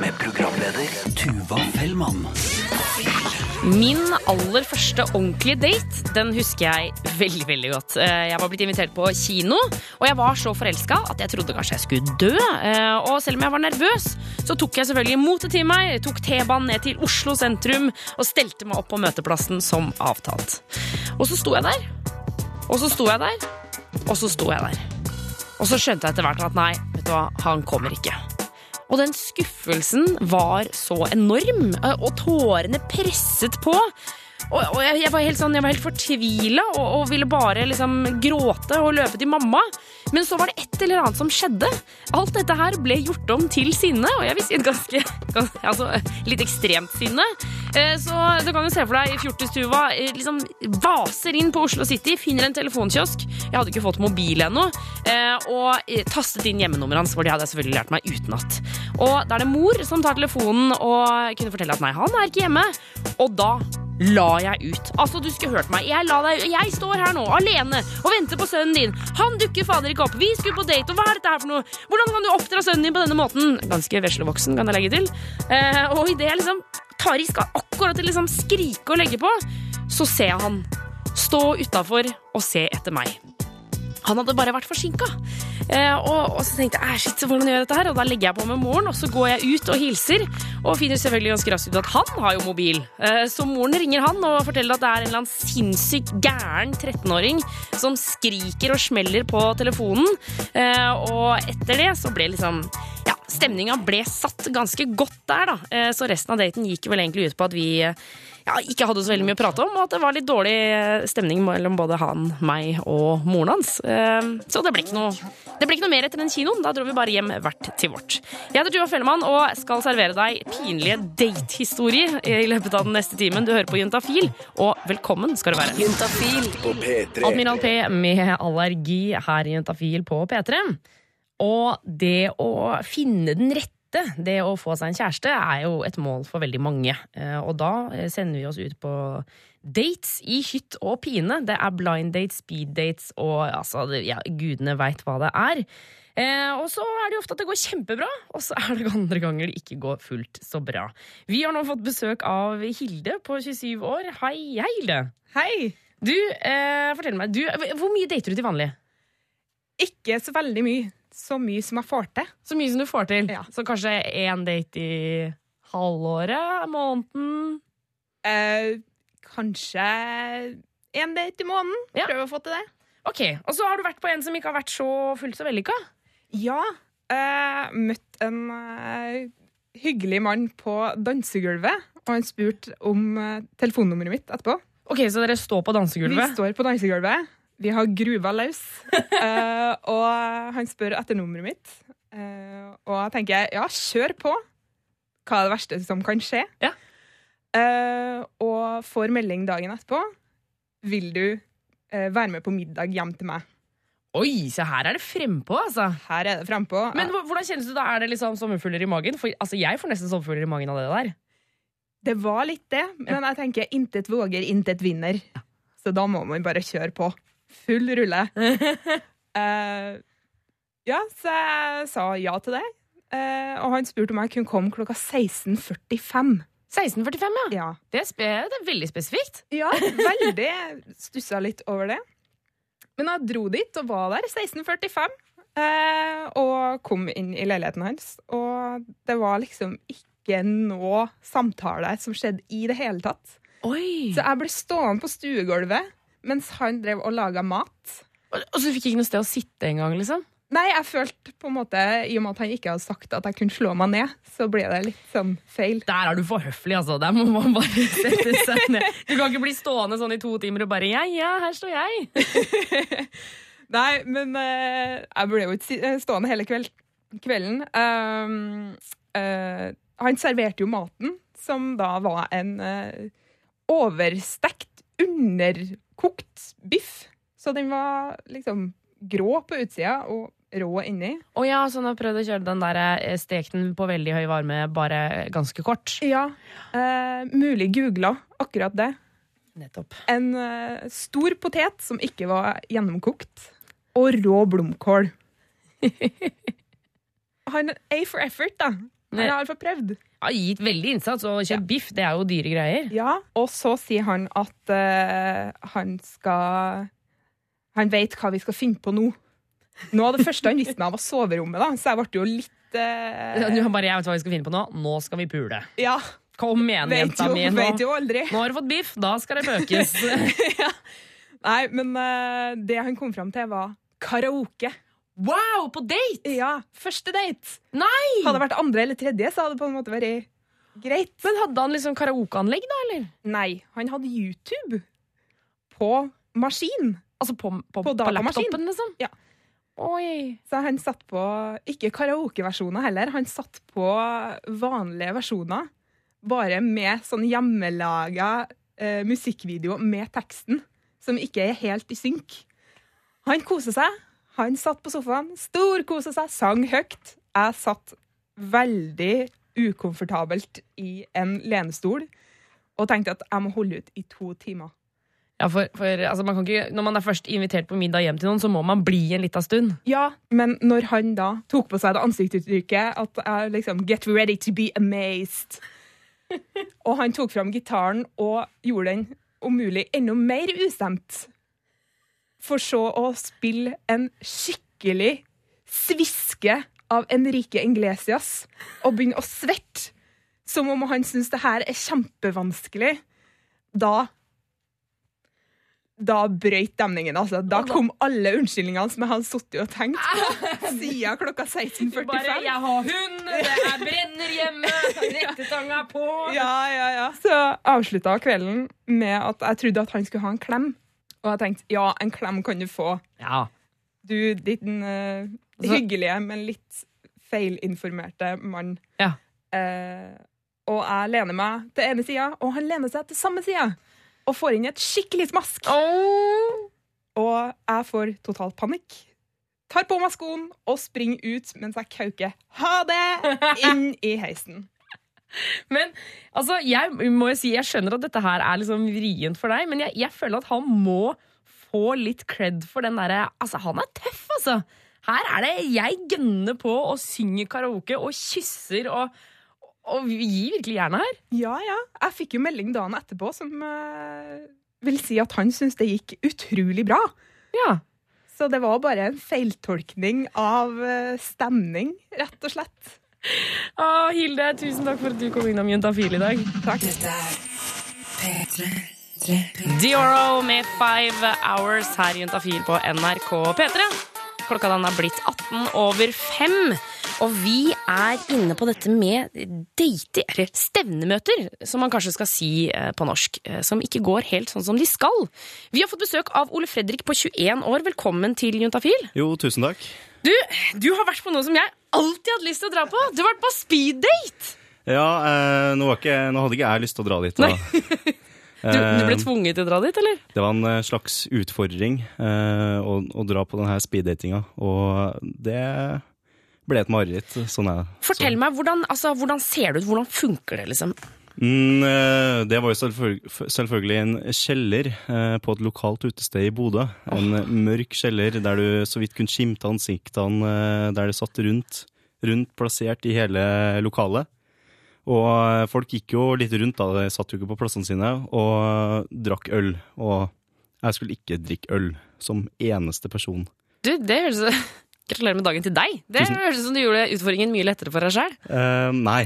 Med programleder Tuva Fellmann. Min aller første ordentlige date den husker jeg veldig veldig godt. Eh, Jeg var blitt invitert på kino, og jeg var så forelska at jeg trodde kanskje jeg skulle dø. Eh, Og selv om jeg var nervøs, så tok jeg selvfølgelig motet til meg, tok T-banen ned til Oslo sentrum og stelte meg opp på møteplassen som avtalt. Og så sto jeg der, og så sto jeg der, og så sto jeg der. Og så skjønte jeg etter hvert at nei, vet du hva, han kommer ikke. Og den skuffelsen var så enorm, eh, og tårene presset på. Og, og jeg, jeg var helt sånn, helt fortvila og, og ville bare liksom gråte og løpe til mamma. Men så var det et eller annet som skjedde. Alt dette her ble gjort om til sinne, og jeg vil si et ganske, ganske altså, litt ekstremt sinne. Eh, Så du kan jo se for deg fjortistuva eh, liksom vaser inn på Oslo City, finner en telefonkiosk. Jeg hadde ikke fått mobil ennå. eh, Og eh, tastet inn hjemmenummeret hans, for det hadde jeg selvfølgelig lært meg utenat. Og da er det mor som tar telefonen og kunne fortelle at nei, han er ikke hjemme. Og da la jeg ut. Altså, du skulle hørt meg. Jeg, la deg, jeg står her nå alene og venter på sønnen din. Han dukker fader ikke opp. Vi skulle på date, og hva er dette her for noe? Hvordan kan du oppdra sønnen din på denne måten? Ganske veslevoksen, kan jeg legge til. Eh, og idet jeg liksom tar i skal akkurat til liksom skrike og legge på, så ser jeg han stå utafor og se etter meg. Han hadde bare vært forsinka. Eh, og, og så tenkte jeg shit, shit, hvordan gjør jeg dette her? Og da legger jeg på med moren, og så går jeg ut og hilser. Og finner selvfølgelig ganske raskt ut at han har jo mobil. Eh, så moren ringer han og forteller at det er en eller annen sinnssykt gæren 13-åring som skriker og smeller på telefonen. Eh, og etter det så ble liksom ja, Stemninga ble satt ganske godt der, da. Eh, Så resten av daten gikk vel egentlig ut på at vi ja, ikke hadde så veldig mye å prate om, og at det var litt dårlig eh, stemning mellom både han, meg og moren hans. Eh, Så det ble ikke noe, det ble ikke noe mer etter den kinoen. Da dro vi bare hjem hvert til vårt. Jeg heter Tuva Fellemann og skal servere deg pinlige datehistorier i løpet av den neste timen. Du hører på Juntafil, og velkommen skal du være. Juntafil på P3. Admiral P med allergi her i Juntafil på P3. Og det å finne den rette, det å få seg en kjæreste, er jo et mål for veldig mange. Eh, Og da eh, sender vi oss ut på dates i hytt og pine. Det er blind dates, speed dates og altså, ja, gudene veit hva det er. Eh, og så er det jo ofte at det går kjempebra, og så er det andre ganger det ikke går fullt så bra. Vi har nå fått besøk av Hilde på 27 år. Hei, hei Hilde. Hei! Du, eh, fortell meg, du, hvor mye dater du til vanlig? Ikke så veldig mye. Så mye som jeg får til. Så mye som du får til. Ja. Så kanskje én date i halvåret? Måneden? Eh, kanskje én date i måneden. Ja. Prøve å få til det. Ok, Og så har du vært på en som ikke har vært så fullt så vellykka? Ja. Eh, møtt en eh, hyggelig mann på dansegulvet, og han spurte om eh, telefonnummeret mitt etterpå. Ok, Så dere står på dansegulvet? Vi står på dansegulvet. Vi har gruva løs. uh, og han spør etter nummeret mitt. Uh, og jeg tenker ja, kjør på. Hva er det verste som kan skje? Ja. Uh, og får melding dagen etterpå. Vil du være med på middag hjem til meg? Oi, se her er det frempå, altså. Her er det frempå. Men hvor- hvordan kjennes det da? Er det liksom sommerfugler i magen? For altså, jeg får nesten sommerfugler i magen av det der. Det var litt det, men jeg tenker intet våger, intet vinner. Så da må man bare kjøre på. Full rulle. uh, ja, så jeg sa ja til det. Uh, og han spurte om jeg kunne komme klokka 16.45. 1645, ja. Ja. Det er, spe det er veldig spesifikt. ja, veldig. Stussa litt over det. Men jeg dro dit og var der 16.45. Uh, og kom inn i leiligheten hans. Og det var liksom ikke noe samtale som skjedde i det hele tatt. Oi. Så jeg ble stående på stuegulvet mens han drev og laga mat. Og, og så fikk jeg ikke noe sted å sitte engang, liksom? Nei, jeg følte på en måte, i og med at han ikke hadde sagt at jeg kunne slå meg ned, så ble det litt sånn feil. Der er du for høflig, altså. Der må man bare sette seg ned. Du kan ikke bli stående sånn i to timer og bare ja, ja, her står jeg. Nei, men uh, jeg ble jo ikke eh, stående hele kveld, kvelden. Uh, uh, han serverte jo maten, som da var en overstekt, overstekt, underkokt biff. Så den var liksom grå på utsida og rå inni. Å ja, så han har prøvd å kjøre den der eh, stek den på veldig høy varme, bare ganske kort. Ja, eh, mulig googla akkurat det. Nettopp. En eh, stor potet som ikke var gjennomkokt. og rå blomkål. Han A for effort, da. Han har iallfall prøvd. Har gitt veldig innsats, og kjøpt biff, det er jo dyre greier. Ja, Og så sier han at uh, han skal Han vet hva vi skal finne på nå. Noe av det første han visste meg, var soverommet, da, så jeg ble jo litt uh... Du bare, jeg vet hva vi skal finne på nå. Nå skal vi pule. Ja, Kom igjen, vet jenta mi. Nå, vet jo aldri. nå har du fått biff, da skal det bøkes. Nei, men uh, det han kom fram til, var karaoke. Wow, på date! Ja, første date. Nei! Hadde det vært andre eller tredje, så hadde det på en måte vært greit. Men hadde han liksom karaokeanlegg, da, eller? Nei, han hadde YouTube på maskin. Altså på, på, På på, laptopen, liksom? Ja. Oi. Så han satt på ikke karaokeversjoner heller, han satt på vanlige versjoner. Bare med sånn hjemmelaga eh, musikkvideo med teksten, som ikke er helt i synk. Han koser seg. Han satt på sofaen, storkosa seg, sang høyt. Jeg satt veldig ukomfortabelt i en lenestol og tenkte at jeg må holde ut i to timer. Ja, for, for altså, man kan ikke, Når man er først invitert på middag hjem til noen, så må man bli en liten stund. Ja, men når han da tok på seg det ansiktsuttrykket at jeg liksom Get ready to be amazed. og han tok fram gitaren og gjorde den om mulig enda mer ustemt. For så å spille en skikkelig sviske av Enrique Inglesias og begynne å svette som om han syntes det her er kjempevanskelig. Da da brøyt demningen, altså. Da kom alle unnskyldningene som jeg hadde sittet og tenkt på siden klokka 16.45. 'Jeg har hund, det er brenner hjemme, rettetanga på' Ja, ja, ja. Så avslutta kvelden med at jeg trodde at han skulle ha en klem. Og jeg tenkte ja, en klem kan du få. Ja. Du, din Altså- hyggelige, men litt feilinformerte mann. Ja. Uh, og jeg lener meg til ene sida, og han lener seg til samme sida. Og får inn et skikkelig smask. Og jeg får total panikk. Tar på meg skoen og springer ut mens jeg kauker 'ha det' inn i heisen. Men altså, jeg må jo si, jeg skjønner at dette her er liksom vrient for deg, men jeg, jeg føler at han må få litt cred for den derre Altså, han er tøff, altså. Her er det jeg gønner på og synger karaoke og kysser og, og gir virkelig jernet her. Ja, ja. Jeg fikk jo melding dagen etterpå som uh, vil si at han syntes det gikk utrolig bra. Ja. Så det var bare en feiltolkning av uh, stemning, rett og slett. Å, Hilde, tusen takk for at du kom innom Juntafil i dag. Takk. Dioro med Five Hours her i Juntafil på NRK P3. Klokka den er blitt 18 over 5. Og vi er inne på dette med date, eller stevnemøter, som man kanskje skal si eh, på norsk, eh, som ikke går helt sånn som de skal. Vi har fått besøk av Ole Fredrik på 21 år. Velkommen til Juntafil. Jo, tusen takk. Du, du har vært på noe som jeg alltid hadde lyst til å dra på. Du har vært på speeddate! Ja, eh, nå, var ikke, nå hadde ikke jeg lyst til å dra dit. Da. Du, du ble Eh, tvunget til å dra dit, eller? Det var en eh, slags utfordring eh, å, å dra på denne speeddatinga, og det ble et mareritt. Sånn er det. Fortell meg, hvordan, altså, hvordan ser det ut? Hvordan funker det, liksom? Mm, eh, det var jo selvfølgelig, selvfølgelig en kjeller eh, på et lokalt utested i Bodø. En mørk kjeller der du så vidt kunne skimte ansiktene, eh, der det satt rundt, rundt plassert i hele lokalet. Og folk gikk jo litt rundt, da, de satt jo ikke på plassene sine, og drakk øl. Og jeg skulle ikke drikke øl, som eneste person. Du, det høres Gratulerer med dagen til deg. Det høres ut som du gjorde utfordringen mye lettere for deg sjøl. Eh, nei.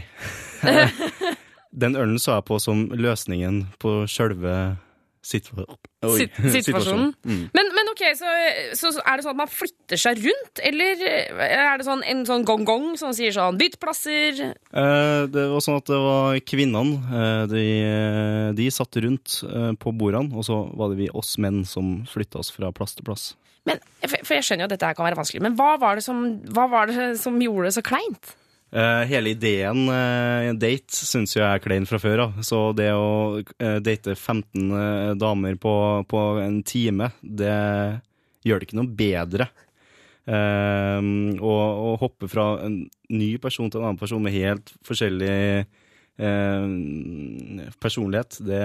Den ølen så jeg på som løsningen på sjølve situa Sit- situasjonen. Mm. Men, men ok, så, så så er det sånn at man flytter seg rundt, eller er det sånn en sånn gong-gong som sier sånn bytt plasser? Eh, det var sånn at det var kvinnene. eh, de, de satt rundt eh, på bordene, og så var det vi oss menn som flytta oss fra plass til plass. Men, for for jeg skjønner jo at dette her kan være vanskelig, men hva var det som, hva var det som gjorde det så kleint? Eh, hele ideen uh, date syns jeg er klein fra før av. Så det å eh, date 15 eh, damer på, på en time, det gjør det ikke noe bedre. Eh, å hoppe fra en ny person til en annen person med helt forskjellig eh, personlighet, det,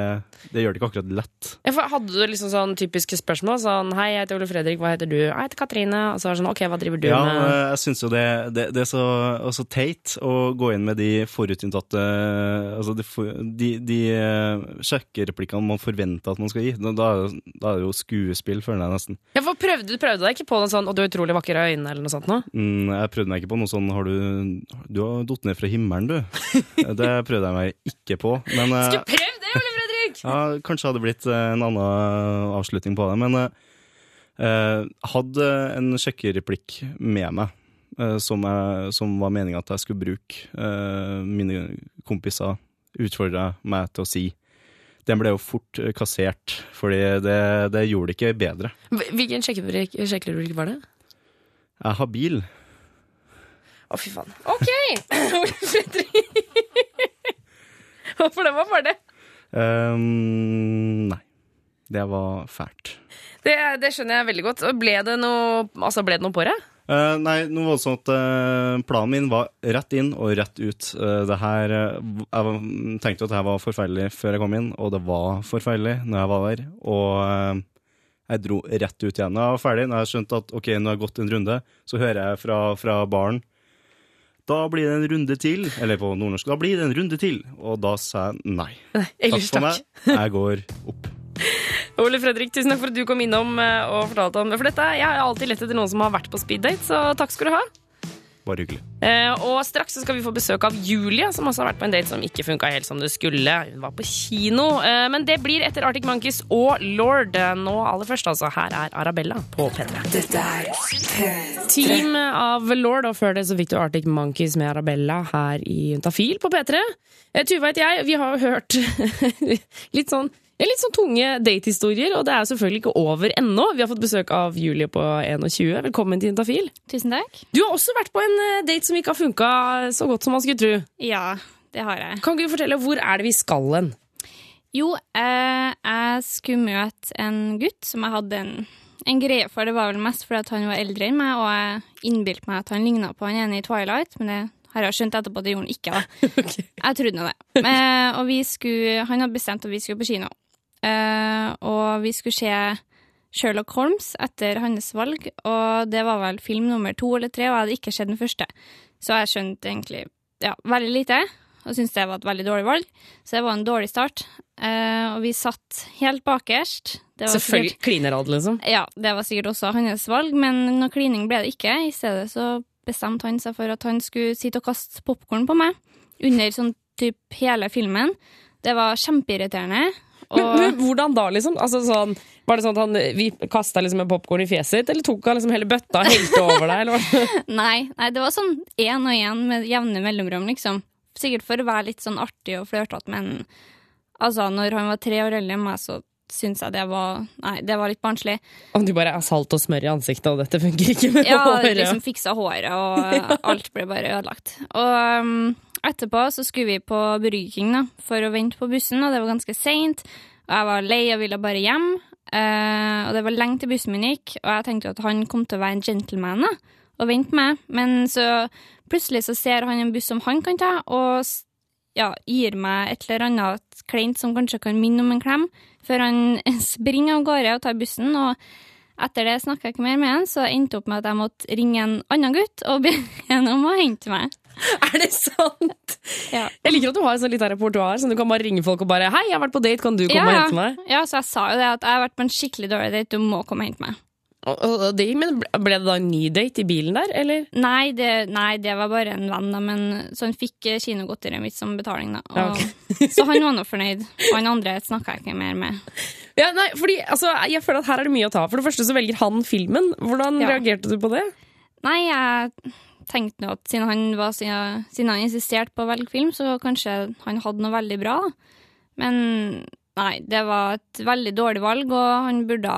det gjør det ikke akkurat lett. Hadde du liksom sånn typiske spørsmål? Sånn Hei, jeg heter Ole Fredrik, hva heter du? Jeg heter Katrine. Og så var det sånn Ok, hva driver du Ja, med? Ja, jeg syns jo det, det, det er så, også teit å gå inn med de forutinntatte Altså de, de, de eh, sjekkereplikkene man forventer at man skal gi. Da, da er det- jo skuespill, føler jeg nesten. Ja, for prøvde, Du prøvde deg ikke på noe sånn 'Å, du har utrolig vakre øyne', eller noe sånt nå? Mm, jeg prøvde meg ikke på noe sånn Har du Du har datt ned fra himmelen, du. Det prøvde jeg meg ikke på. Men eh, Skulle prøvd det, Ole Fredrik! ja, kanskje hadde blitt eh, en annen avslutning på det. Men eh, eh, hadde en sjekkereplikk med meg eh, som, jeg, som var meninga at jeg skulle bruke. Eh, mine kompiser utfordra meg til å si. Den ble jo fort eh, kassert, fordi det, det gjorde det ikke bedre. Hvilken sjekkereplikk var det? Jeg har bil. Å, fy faen. OK! Fredrik. For det var bare det. Um, nei. Det var fælt. det. Det skjønner jeg veldig godt. Ble det noe, altså, ble det noe på det? Uh, nei, noe at eh, planen min var rett inn og rett ut. Uh, det her, eh, jeg var- tenkte at det her var forferdelig før jeg kom inn, og det var forferdelig når jeg var der. Og jeg dro rett ut igjen. Jeg var ferdig, når jeg skjønte at ok, nå har jeg gått en runde, så hører jeg fra, fra baren da blir det en runde til. Eller på nordnorsk, da blir det en runde til. Og da sa jeg nei. Ellers for takk. meg. Jeg går opp. Ole Fredrik, tusen takk for at du kom innom eh, og fortalte om det. For dette, Jeg har alltid lett etter noen som har vært på speeddate, så takk skal du ha. Bare hyggelig. Eh, og straks så skal vi få besøk av Julia, som også har vært på en date som ikke funka helt som det skulle. Hun var på kino. Eh, men det blir etter Arctic Monkeys og Lord. Eh, Nå aller først, altså. Her er Arabella på P3. Dette er P3. Team av Lord, og før det så fikk du Arctic Monkeys med Arabella her i Juntafil på P3. Eh, Tuva heter jeg, vi har jo hørt litt sånn litt sånn tunge datehistorier, og det er selvfølgelig ikke over ennå. Vi har fått besøk av Julie på 21. Velkommen til Intafil. Tusen takk. Du har også vært på en eh, date som ikke har funka så godt som man skulle tro. Ja, det har jeg. Kan ikke du fortelle hvor er det vi skal hen? Jo, eh, jeg skulle møte en gutt som jeg hadde en, en greie for. Det var vel mest fordi at han var eldre enn meg, og jeg innbilte meg at han ligna på han ene i Twilight, men det har jeg skjønt etterpå at det gjorde han ikke. da. Jeg trodde nå det. Eh, og vi skulle, han hadde bestemt at vi skulle på kino. Eh, og vi skulle se Sherlock Holmes etter hans valg, og det var vel film nummer to eller tre, og jeg hadde ikke sett den første. Så jeg skjønte egentlig ja, veldig lite, og syntes det var et veldig dårlig valg. Så det var en dårlig start. Eh, og vi satt helt bakerst. Det var Selvfølgelig sikkert- klinerad, liksom. Ja, det var sikkert også hans valg, men noe klining ble det ikke. I stedet så bestemte han seg for at han skulle sitte og kaste popkorn på meg under sånn type hele filmen. Det var kjempeirriterende. Og Men, men hvordan da, liksom? Altså, sånn, var det sånn at han vi kasta liksom en popkorn i fjeset ditt, eller tok han liksom hele bøtta og helte over deg? Eller? nei, nei, det var sånn én og én med jevne mellomrom, liksom. Sikkert for å være litt sånn artig og flørtete, men altså, når han var tre år eldre enn meg, så syns jeg det var Nei, det var litt barnslig. Om du bare er salt og smør i ansiktet, og dette funker ikke med Ja, håret. liksom fiksa håret, og alt ble bare ødelagt. Og um, etterpå så skulle vi på Burger King da, for å vente på bussen, og det var ganske seint. Jeg var lei og ville bare hjem. Eh, og det var lenge til bussen min gikk, og jeg tenkte at han kom til å være en gentleman da, og vente på meg. Men så plutselig så ser han en buss som han kan ta, og ja, gir meg et eller annet kleint som kanskje kan minne om en klem, før han springer av gårde og tar bussen. og etter det snakka jeg ikke mer med han, så endte det opp med at jeg måtte ringe en annen gutt og be ham om å hente meg. Er det sant? Ja. Jeg liker at du har en sånn liten repertoar, så du kan bare ringe folk og bare 'Hei, jeg har vært på date, kan du komme og hente meg?' ja, så jeg sa jo det at jeg har vært på en skikkelig dårlig date, du må komme og hente meg. Og, det, men ble det da en ny date i bilen der, eller? Nei det, nei, det var bare en venn, da, men så han fikk eh, kinogodteriet mitt som betaling, da. Og, Ja, så han var nå fornøyd. Og han andre snakka jeg ikke mer med. Ja, nei, fordi altså, Jeg føler at her er det mye å ta. For det første så velger han filmen. Hvordan Ja. reagerte du på det? Nei, jeg tenkte nå at siden han, var, siden, han insisterte på å velge film, så kanskje han hadde noe veldig bra. Men nei, det var et veldig dårlig valg, og han burde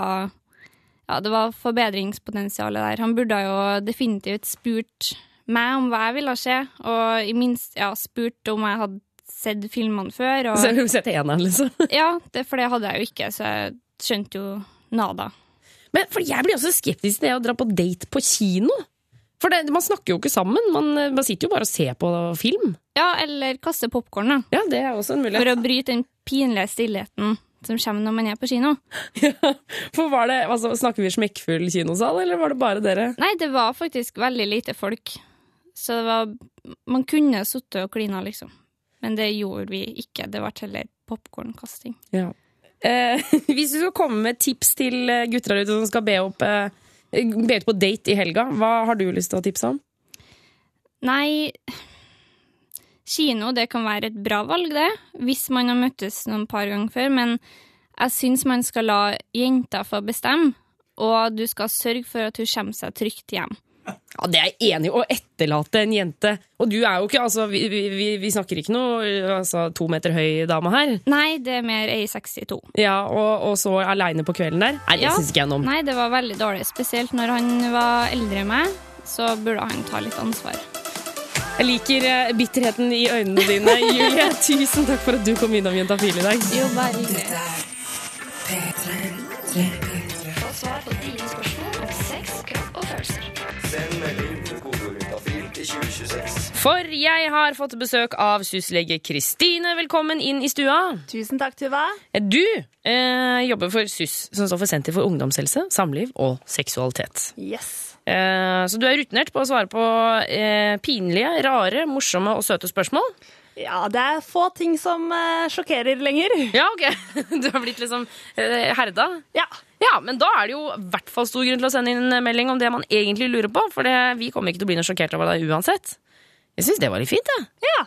Ja, det var forbedringspotensialet der. Han burde jo definitivt spurt meg om hva jeg ville se, og i minst ja, spurt om jeg hadde sett filmene før. Og, Så jeg vil sette eneren, liksom. ja, det, for det hadde jeg jo ikke, så jeg skjønte jo nada. Men for jeg blir også skeptisk til det å dra på date på kino. For det, man snakker jo ikke sammen, man, man sitter jo bare og ser på film. Ja, eller kaster popkorn, da. Ja, det er også en mulighet. For å bryte den pinlige stillheten som kommer når man er på kino. Ja, For var det, altså, Snakker vi smekkfull kinosal, eller var det bare dere? Nei, det var faktisk veldig lite folk. Så det var Man kunne sittet og klina, liksom. Men det gjorde vi ikke. Det ble heller popkornkasting. Ja. Eh, hvis du skal komme med tips til eh, gutter der ute som skal be opp eh, Be ut på date i helga, hva har du lyst til å tipse om? Nei Kino det kan være et bra valg, det, hvis man har møttes noen par ganger før, men jeg syns man skal la jenta få bestemme, og du skal sørge for at hun kommer seg trygt hjem. Ja, Det er jeg enig i. Å etterlate en jente Og du er jo ikke altså, Vi, vi, vi snakker ikke noe altså, to meter høy dame her. Nei, det er mer ei 62. Ja, og, og så aleine på kvelden der. Nei, det Ja. syns ikke jeg noe om. Nei, det var veldig dårlig. Spesielt når han var eldre enn meg, så burde han ta litt ansvar. Jeg liker eh, bitterheten i øynene dine, Julie. Tusen takk for at du kom innom Jentafil i dag. Jo, bare hyggelig. For jeg har fått besøk av SUS-lege Kristine. Velkommen inn i stua. Tusen takk, Tuva. Du eh, jobber for SUS, som står for Senter for ungdomshelse, samliv og seksualitet. Yes. Eh, så du er rutinert på å svare på eh, pinlige, rare, morsomme og søte spørsmål? Ja, det er få ting som eh, sjokkerer lenger. Ja, ok. Du har blitt liksom herda? Ja. Ja, men da er det jo i hvert fall stor grunn til å sende inn en melding om det man egentlig lurer på, for det, vi kommer ikke til å bli noe sjokkert over det uansett. Jeg syns det var litt fint, jeg. Ja.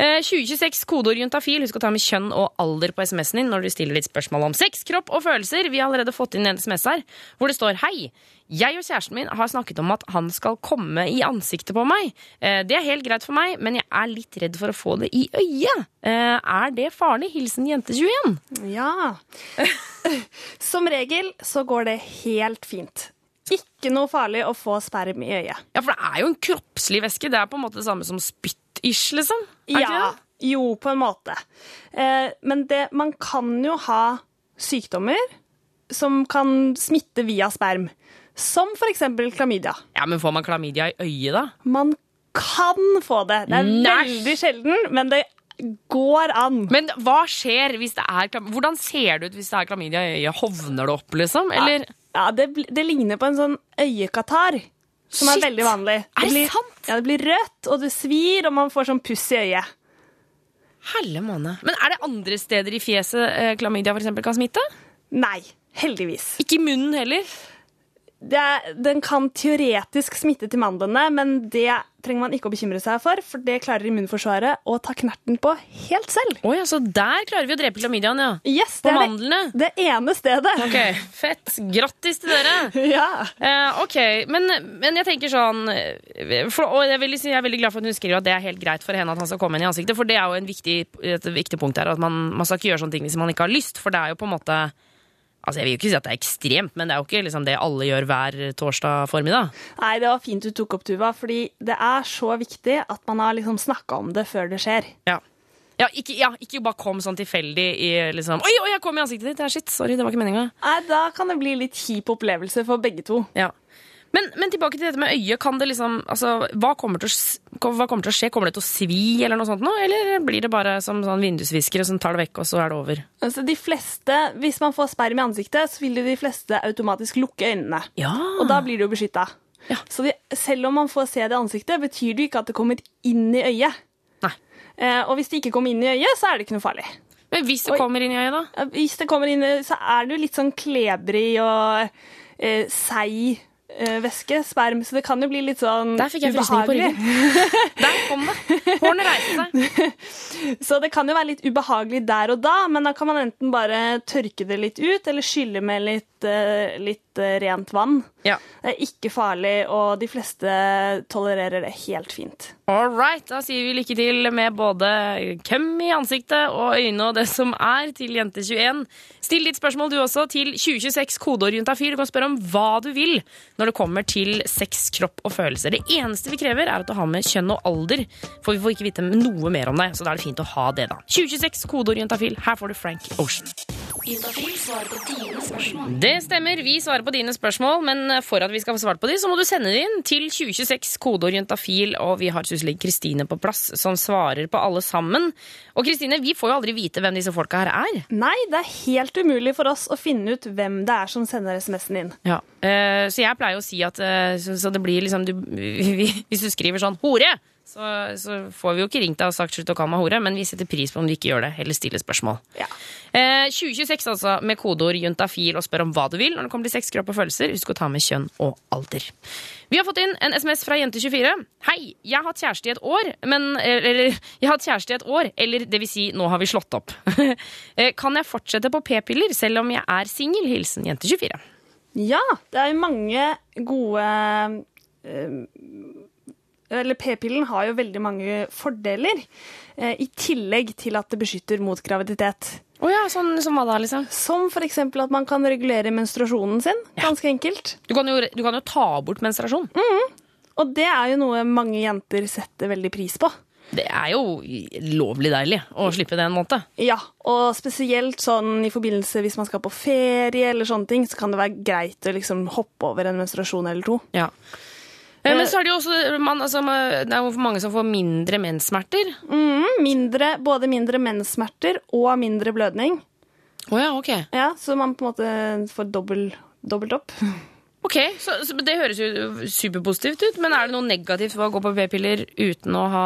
Eh, 2026 kodeord juntafil. Husk å ta med kjønn og alder på SMS-en din når du stiller litt spørsmål om sex, kropp og følelser. Vi har allerede fått inn en SMS her hvor det står Hei. Jeg og kjæresten min har snakket om at han skal komme i ansiktet på meg. Eh, Det er helt greit for meg, men jeg er litt redd for å få det i øyet. Eh, Er det farlig? Hilsen jente 21. Ja. Som regel så går det helt fint. Ikke noe farlig å få sperm i øyet. Ja, for det er jo en kroppslig væske. Det er på en måte det samme som spytt-ish, liksom. Er Ja. Jo, på en måte. Eh, men det, man kan jo ha sykdommer som kan smitte via sperm. Som eksempel klamydia. Ja, men får man klamydia i øyet, da? Man kan få det. Det er Næsj! veldig sjelden, men det går an. Men hva skjer hvis det er klamydia? Hvordan ser det ut hvis det er klamydia i øyet? Hovner det opp, liksom? Eller Ja, det, det ligner på en sånn øyekatarr, som Shit! er veldig vanlig. Er det blir, sant? Ja, det blir rødt, og det svir, og man får sånn puss i øyet. helle måne. Men er det andre steder i fjeset eh, klamydia for eksempel kan smitte? Nei, heldigvis. Ikke i munnen heller? Er, den kan teoretisk smitte til mandlene, men det trenger man ikke å bekymre seg for, for det klarer immunforsvaret å ta knerten på helt selv. Oi, altså Der klarer vi å drepe klamydiaen, ja. Yes, På det er mandlene? det, det ene stedet. Ok, Fett. Grattis til dere. Ja. Eh, ok, men, men jeg tenker sånn eh, for, Og jeg, vil si, jeg er veldig glad for at hun skriver at det er helt greit for henne at han skal komme inn i ansiktet, for det er jo en viktig, et viktig punkt her. At man, man skal ikke gjøre sånne ting hvis man ikke har lyst, for det er jo på en måte Altså, Jeg vil jo ikke si at det er ekstremt, men det er jo ikke liksom det alle gjør hver torsdag formiddag. Nei, det var fint du tok opp, Tuva, fordi det er så viktig at man har liksom snakka om det før det skjer. Ja. Ja ikke, ja, ikke bare kom sånn tilfeldig i liksom Oi, oi, jeg kom i ansiktet ditt! Det er shit, sorry, det var ikke meninga. Nei, Da kan det bli litt kjip opplevelse for begge to. Ja. Men, men tilbake til dette med øyet. Kan det liksom, altså, hva, kommer til hva kommer til å skje? Kommer det til å svi, eller noe sånt nå? Eller blir det bare som sånn vindusviskere som tar det vekk, og så er det over? Altså, de fleste, Hvis man får sperm i ansiktet, så vil de fleste automatisk lukke øynene. Ja. Og da blir det jo beskytta. Ja. Så de, selv om man får se det i ansiktet, betyr det ikke at det kommer inn i øyet. Nei. Eh, og hvis det ikke kommer inn i øyet, så er det ikke noe farlig. Men hvis det kommer inn i øyet, da? Hvis det kommer inn, så er det jo litt sånn klebrig og eh, seig væske, sperm, så det kan jo bli litt sånn Der fikk jeg frysninger på ryggen. Der kom det! Hårene reiste seg. Så det kan jo være litt ubehagelig der og da, men da kan man enten bare tørke det litt ut, eller skylle med litt, eh, litt eh, rent vann. Ja. Det er ikke farlig, og de fleste tolererer det helt fint. All right, da sier vi lykke til med både køm i ansiktet og øyne og det som er, til Jente21. Still ditt spørsmål du også til 2026 kodeord juntafil. Du kan spørre om hva du vil når det kommer til sex, kropp og følelser. Det eneste vi krever, er at du har med kjønn og alder, for vi får ikke vite noe mer om deg, så da er det fint å ha det, da. 2026 kodeord juntafil. Her får du Frank Ocean. Det stemmer, vi svarer på dine spørsmål, men for at vi skal få svart på de, så må du sende det inn til 2026 kodeord juntafil, og vi har syslege Kristine på plass som svarer på alle sammen. Og Kristine, vi får jo aldri vite hvem disse folka her er. Nei, det er helt umulig for oss å finne ut hvem det er som sender SMS-en inn. Ja. eh, så jeg pleier å si at eh, så det blir liksom du, Hvis du skriver sånn 'hore', så, så får vi jo ikke ringt deg og sagt slutt å kalle meg hore, men vi setter pris på om du ikke gjør det. eller stiller spørsmål. Ja. Eh, 2026 altså, med kodeord juntafil og spør om hva du vil når det kommer til sex, kropp og følelser. Husk å ta med kjønn og alder. Vi har fått inn en SMS fra Jente24. Hei, jeg har hatt kjæreste i et år, men Eller, jeg har hatt kjæreste i et år, eller det vil si, nå har vi slått opp. Eh, kan jeg fortsette på p-piller selv om jeg er singel? Hilsen Jente24. Ja, det er mange gode eh, Eller p-pillen har jo veldig mange fordeler, eh, i tillegg til at det beskytter mot graviditet. Oh ja, sånn som hva da, liksom? Som f.eks. at man kan regulere menstruasjonen sin. Ganske enkelt. Du kan, jo, du kan jo ta bort menstruasjon. Og det er jo noe mange jenter setter veldig pris på. Det er jo lovlig deilig å slippe det en måned. Ja, og spesielt sånn i forbindelse hvis man skal på ferie eller sånne ting, så kan det være greit å liksom hoppe over en menstruasjon eller to. Ja. Eh, Men så er det jo også man, altså, Det er jo mange som får mindre menssmerter. Mm, mindre, både mindre menssmerter og mindre blødning. Å ja, ok. Ja, så man på en måte får dobbel, dobbelt opp. Ok, så, så Det høres jo superpositivt ut, men er det noe negativt ved å gå på p-piller uten å ha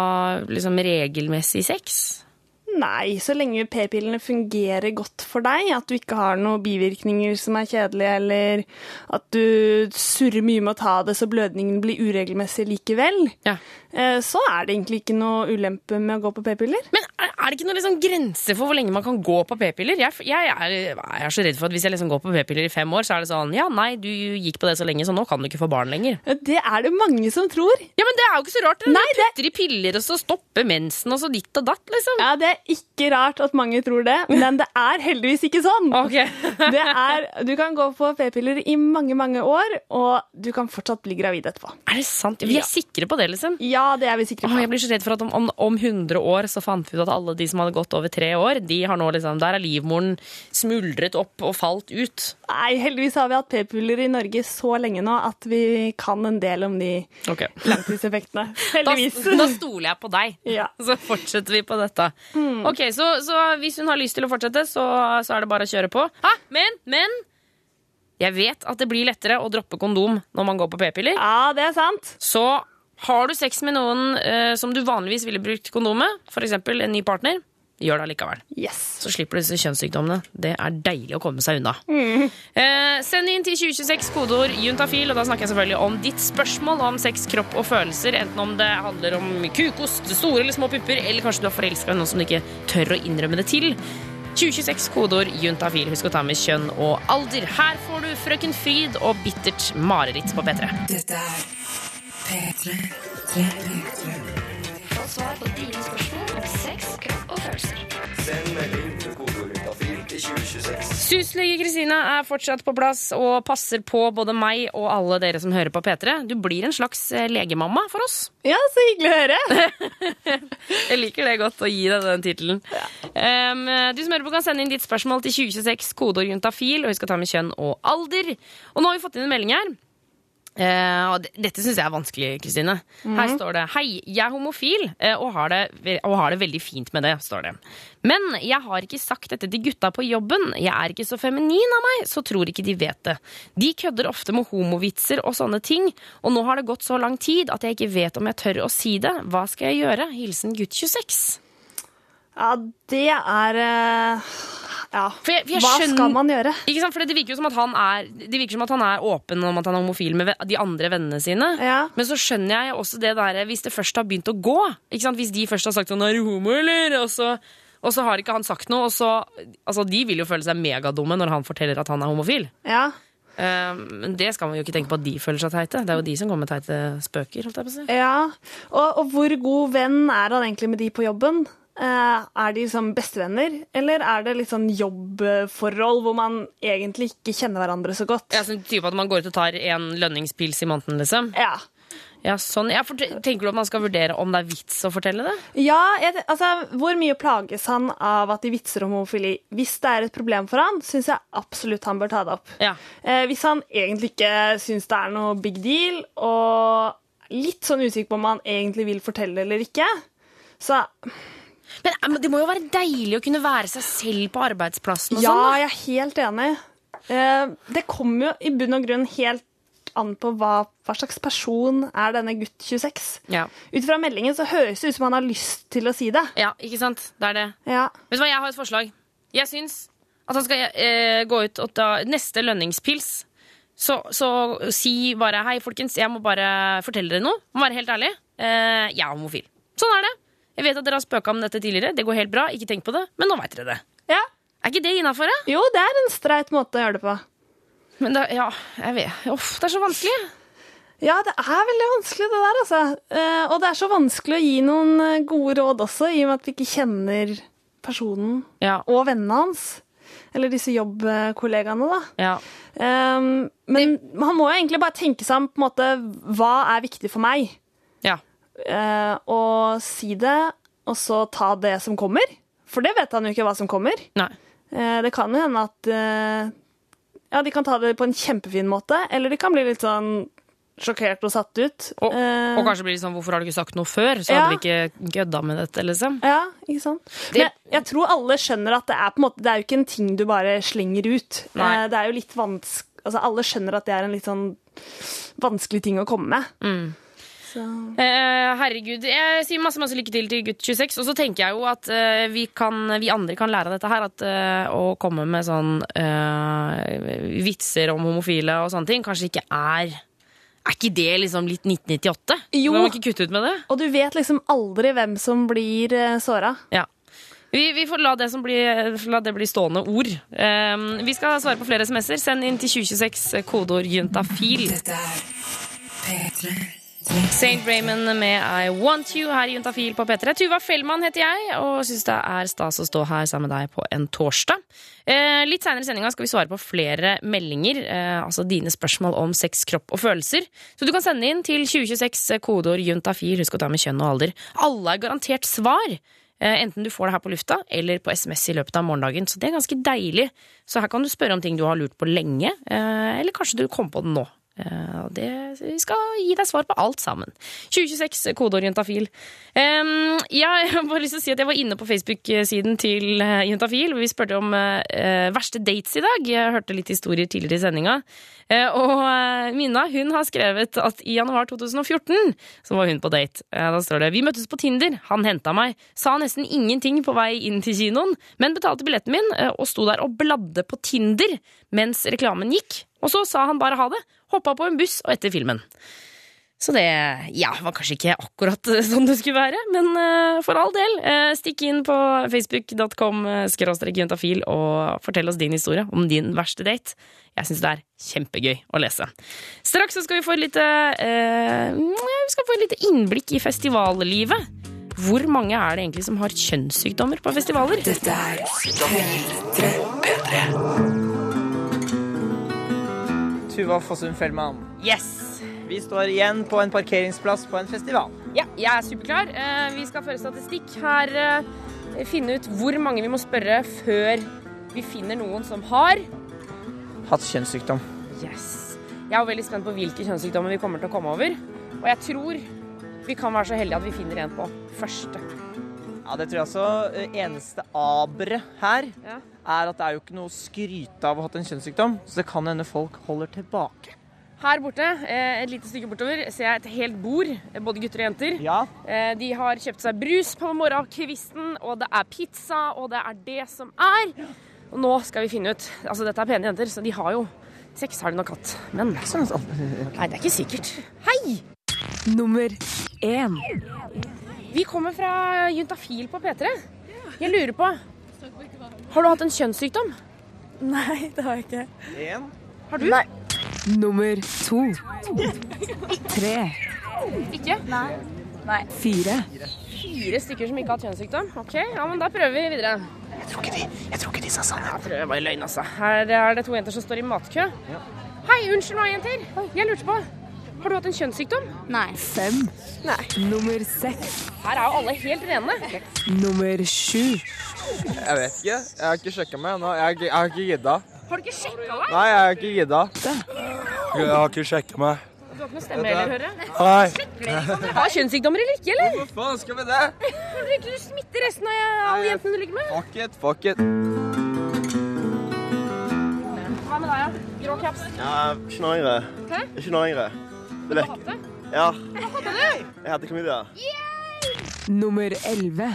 liksom, regelmessig sex? Nei, så lenge p-pillene fungerer godt for deg, at du ikke har noen bivirkninger som er kjedelige, eller at du surrer mye med å ta det så blødningen blir uregelmessig likevel, Ja. Eh, så er det egentlig ikke noe ulempe med å gå på p-piller. Men er, er det ikke noen liksom grense for hvor lenge man kan gå på p-piller? Jeg, jeg, er, jeg er så redd for at hvis jeg liksom går på p-piller i fem år, så er det sånn Ja, nei, du gikk på det så lenge, så nå kan du ikke få barn lenger. Det er det mange som tror. Ja, men det er jo ikke så rart. Nei, du putter i piller, og så stopper mensen, og så ditt og datt, liksom. Ja, det er ikke rart at mange tror det, men det er heldigvis ikke sånn. Okay. Det er, du kan gå på p-piller i mange, mange år, og du kan fortsatt bli gravid etterpå. Er det sant? Vi er Ja. sikre på det, liksom. Ja, det er vi sikre på. jeg blir så redd for at om, om, om 100 år så fant vi ut at alle de som hadde gått over tre år, de har nå liksom, der er livmoren smuldret opp og falt ut. Nei, heldigvis har vi hatt p-piller i Norge så lenge nå at vi kan en del om de okay. langtidseffektene. Heldigvis. da stoler jeg på deg. Ja. Så fortsetter vi på dette. Ok, så, så hvis hun har lyst til å fortsette, så, så er det bare å kjøre på. Ha, men, men Jeg vet at det blir lettere å droppe kondom når man går på p-piller. Ja, det er sant. Så har du sex med noen eh, som du vanligvis ville brukt kondom med, f.eks. en ny partner, gjør det allikevel. Yes. Så slipper du disse kjønnssykdommene. Det er deilig å komme seg unna. Eh, send inn til 2026 kodeord juntafil, og da snakker jeg selvfølgelig om ditt spørsmål om sex, kropp og følelser. Enten om det handler om kukost, store eller små pupper, eller kanskje du er forelska i noen som du ikke tør å innrømme det til. 2026 kodeord juntafil. Husk å ta med kjønn og alder. Her får du Frøken Fryd og Bittert mareritt på P3. Dette er P3. P3. Få svar på dine spørsmål om sex, kropp og følelser. Syslege Kristina er fortsatt på plass og passer på både meg og alle dere som hører på P3. Du blir en slags eh, legemamma for oss. Ja, så hyggelig å høre. Jeg liker det godt å gi deg den tittelen. Um, du som hører på kan sende inn ditt spørsmål til 2026, kodeord juntafil, og vi skal ta med kjønn og alder. Og nå har vi fått inn en melding her. Eh, og dette syns jeg er vanskelig, Kristine. Her står det Hei, jeg er homofil eh, og, har det, og har det veldig fint med det. står det Men jeg har ikke sagt dette til gutta på jobben. Jeg er ikke så feminin av meg, så tror ikke de vet det. De kødder ofte med homovitser og sånne ting, og nå har det gått så lang tid at jeg ikke vet om jeg tør å si det. Hva skal jeg gjøre? Hilsen gutt 26. Ja, det er eh, Ja. Jeg- jeg Hva skjønner- skal man gjøre? Ikke sant? For det virker jo som at han er Det virker som at han er åpen om at han er homofil med de andre vennene sine. Ja. Men så skjønner jeg også det der hvis det først har begynt å gå. Ikke sant? Hvis de først har sagt sånn 'er du homo', eller? Og så, og så har ikke han sagt noe, og så Altså, de vil jo føle seg megadumme når han forteller at han er homofil. Ja. Eh, Men det skal man jo ikke tenke på at de føler seg teite. Det er jo de som kommer med teite spøker. ja. Og, og hvor god venn er han egentlig med de på jobben? Eh, er de som bestevenner, eller er det litt sånn jobbforhold hvor man egentlig ikke kjenner hverandre så godt? Ja, sånn type at man går ut og tar en lønningspils i måneden, liksom. Ja. Ja, sånn. Ja, for, tenker du at man skal vurdere om det er vits å fortelle det? Ja, jeg, altså, Hvor mye plages han av at de vitser om homofili? Hvis det er et problem for han, syns jeg absolutt han bør ta det opp. Ja. Eh, hvis han egentlig ikke syns det er noe big deal, og litt sånn usikker på om han egentlig vil fortelle eller ikke, så Men, eh, det må jo være deilig å kunne være seg selv på arbeidsplassen og Ja, sånn. da. jeg er helt enig. Eh, det kommer jo i bunn og grunn helt an på hva, hva slags person er denne gutt 26. Ja. Ut fra meldingen så høres det ut som han har lyst til å si det. ja, ikke sant? Det er det. Ja. Vet du hva, jeg har et forslag. Jeg syns at han skal eh, gå ut og ta neste lønningspils. Så, så si bare hei, folkens, jeg må bare fortelle dere noe. Må være helt ærlig. Eh, jeg er homofil. Sånn er det. Jeg vet at dere har spøka om dette tidligere. Det går helt bra. Ikke tenk på det. Men nå veit dere det. ja. Er ikke det innafor? Jo, det er en streit måte å gjøre det på. Men det, ja, jeg vet. Uff, det er så vanskelig. Ja, det er veldig vanskelig, det der, altså. Eh, og det er så vanskelig å gi noen eh, gode råd også, i og med at vi ikke kjenner personen Ja. og vennene hans. Eller disse jobbkollegaene, da. ja. Um, men han må jo egentlig bare tenke seg om på en måte, hva er viktig for meg. Eh, og si det, og så ta det som kommer. For det vet han jo ikke hva som kommer. Nei. Eh, det kan jo hende at eh, Ja, de kan ta det på en kjempefin måte, eller de kan bli litt sånn sjokkert og satt ut. Og, Eh, og kanskje blir det sånn hvorfor har du ikke sagt noe før? Så Ja. hadde vi ikke gødda med dette, liksom. Ja, ikke sant? Men jeg, jeg tror alle skjønner at det er på en måte Det er jo ikke en ting du bare slenger ut. Nei. Eh, det er jo litt vanskelig Altså, alle skjønner at det er en litt sånn vanskelig ting å komme med. Mm. Så Eh, herregud, jeg sier masse masse lykke til til gutt 26. Og så tenker jeg jo at eh, vi, kan, vi andre kan lære av dette her. At eh, å komme med sånn eh, vitser om homofile og sånne ting kanskje ikke er Er ikke det liksom litt 1998? Jo. Må ikke kutte ut med det? Og du vet liksom aldri hvem som blir såra. Ja. Vi, vi får la det, som bli, la det bli stående ord. Um, vi skal svare på flere SMS-er. Send inn til 2026 eh, kodeord juntafil. Dette er P3. St. Raymond med I Want You her i Juntafil på P3. Tuva Fellmann heter jeg, og syns det er stas å stå her sammen med deg på en torsdag. Eh, litt seinere i sendinga skal vi svare på flere meldinger, eh, altså dine spørsmål om sex, kropp og følelser. Så du kan sende inn til 2026 kodeord juntafil. Husk å ta med kjønn og alder. Alle er garantert svar. Eh, Enten du får det her på lufta eller på SMS i løpet av morgendagen. Så det er ganske deilig. Så her kan du spørre om ting du har lurt på lenge, eh, eller kanskje du kom på det nå. Eh, og det, vi skal gi deg svar på alt sammen. 2026, kodeorientafil. Um, jeg har bare lyst til å si at jeg var inne på Facebook-siden til eh, Juntafil. Vi spurte om uh, verste dates i dag. Jeg hørte litt historier tidligere i sendinga. Uh, og eh, Minna hun har skrevet at i januar 2014 så var hun på date. Uh, da står det Vi møttes på Tinder. Han henta meg. Sa nesten ingenting på vei inn til kinoen, men betalte billetten min eh, og sto der og bladde på Tinder mens reklamen gikk. Og så sa han bare ha det. Hoppa på en buss og etter filmen. Så det ja, var kanskje ikke akkurat sånn det skulle være, men eh, for all del. eh, stikk inn på facebook.com eh, juntafil og fortell oss din historie om din verste date. Jeg syns det er kjempegøy å lese. Straks så skal vi få et lite eh, lite innblikk i festivallivet. Hvor mange er det egentlig som har kjønnssykdommer på festivaler? Dette er P3. Tuva Fossum Fellmann. Yes! Vi står igjen på en parkeringsplass på en festival. Ja, jeg er superklar. Eh, Vi skal føre statistikk her. eh, Finne ut hvor mange vi må spørre før vi finner noen som har Hatt kjønnssykdom. Yes. Jeg er veldig spent på hvilke kjønnssykdommer vi kommer til å komme over. Og jeg tror vi kan være så heldige at vi finner en på første. Ja, det tror jeg også. Eh, Eneste aberet her Ja. Er at det er jo ikke noe å skryte av å ha hatt en kjønnssykdom, så det kan hende folk holder tilbake. Her borte, eh, et lite stykke bortover, ser jeg et helt bord. eh, Både gutter og jenter. Ja, Eh, De har kjøpt seg brus på morgenkvisten, og det er pizza, og det er det som er. Og nå skal vi finne ut Altså, dette er pene jenter, så de har jo sex, har de nok hatt. Men Nei, det er ikke sikkert. Hei! Nummer én. Vi kommer fra Juntafil på P3. Jeg lurer på Har du hatt en kjønnssykdom? Nei, det har jeg ikke. en. Har du? Nei. Nummer to. Tre. Ikke? Nei. Nei. Fire. Fire stykker som ikke har hatt kjønnssykdom? Ok, ja, men da prøver vi videre. Jeg tror ikke de, jeg tror ikke de sa sannheten. Jeg tror det var løgn, altså. Her er det to jenter som står i matkø. Hei, unnskyld meg, jenter. Jeg lurte på Har du hatt en kjønnssykdom? Nei. Fem. Nei. Nummer seks. Her er jo alle helt rene. Nummer sju. Jeg vet ikke. Jeg har ikke sjekka meg ennå. Jeg, har ikke- jeg har ikke gidda. Har du ikke sjekka deg? Nei, jeg har ikke gidda. Jeg har ikke sjekka meg. Du har ikke noe stemme heller, hører jeg. Nei. Dere har kjønnssykdommer eller ikke, eller? Hvor faen skal vi det? Tror du ikke du smitter resten av alle jentene du ligger med? Fuck it, fuck it. Hva med deg, da? Grå caps. Ja, ikke noe yngre. Ikke noe yngre. Det hatt det? Ja, Hva hadde du? jeg hadde klamydia. Nummer elleve.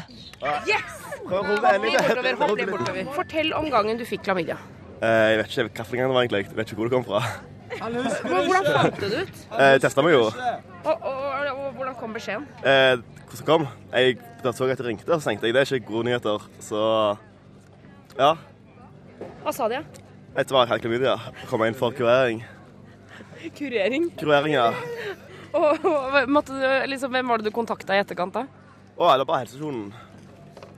Yes! Prøv å holde Hopp litt bortover, bortover. Fortell om gangen du fikk klamydia. Eh, Jeg vet ikke hvilken gang det var egentlig. Jeg vet ikke hvor det kom fra. Hvordan fant du det ut? Eh, Jeg testa meg jo. Og, og, og, og hvordan kom beskjeden? Eh, Hvordan kom? Jeg da så at det ringte, og så tenkte jeg det er ikke gode nyheter. Så ja. Hva sa de? Dette jeg helt klamydia. Kom inn for kurering. Kurering. Kurering, ja. Og, og måtte du, liksom, hvem var det du kontakta i etterkant, da? Å, det var bare helsestasjonen.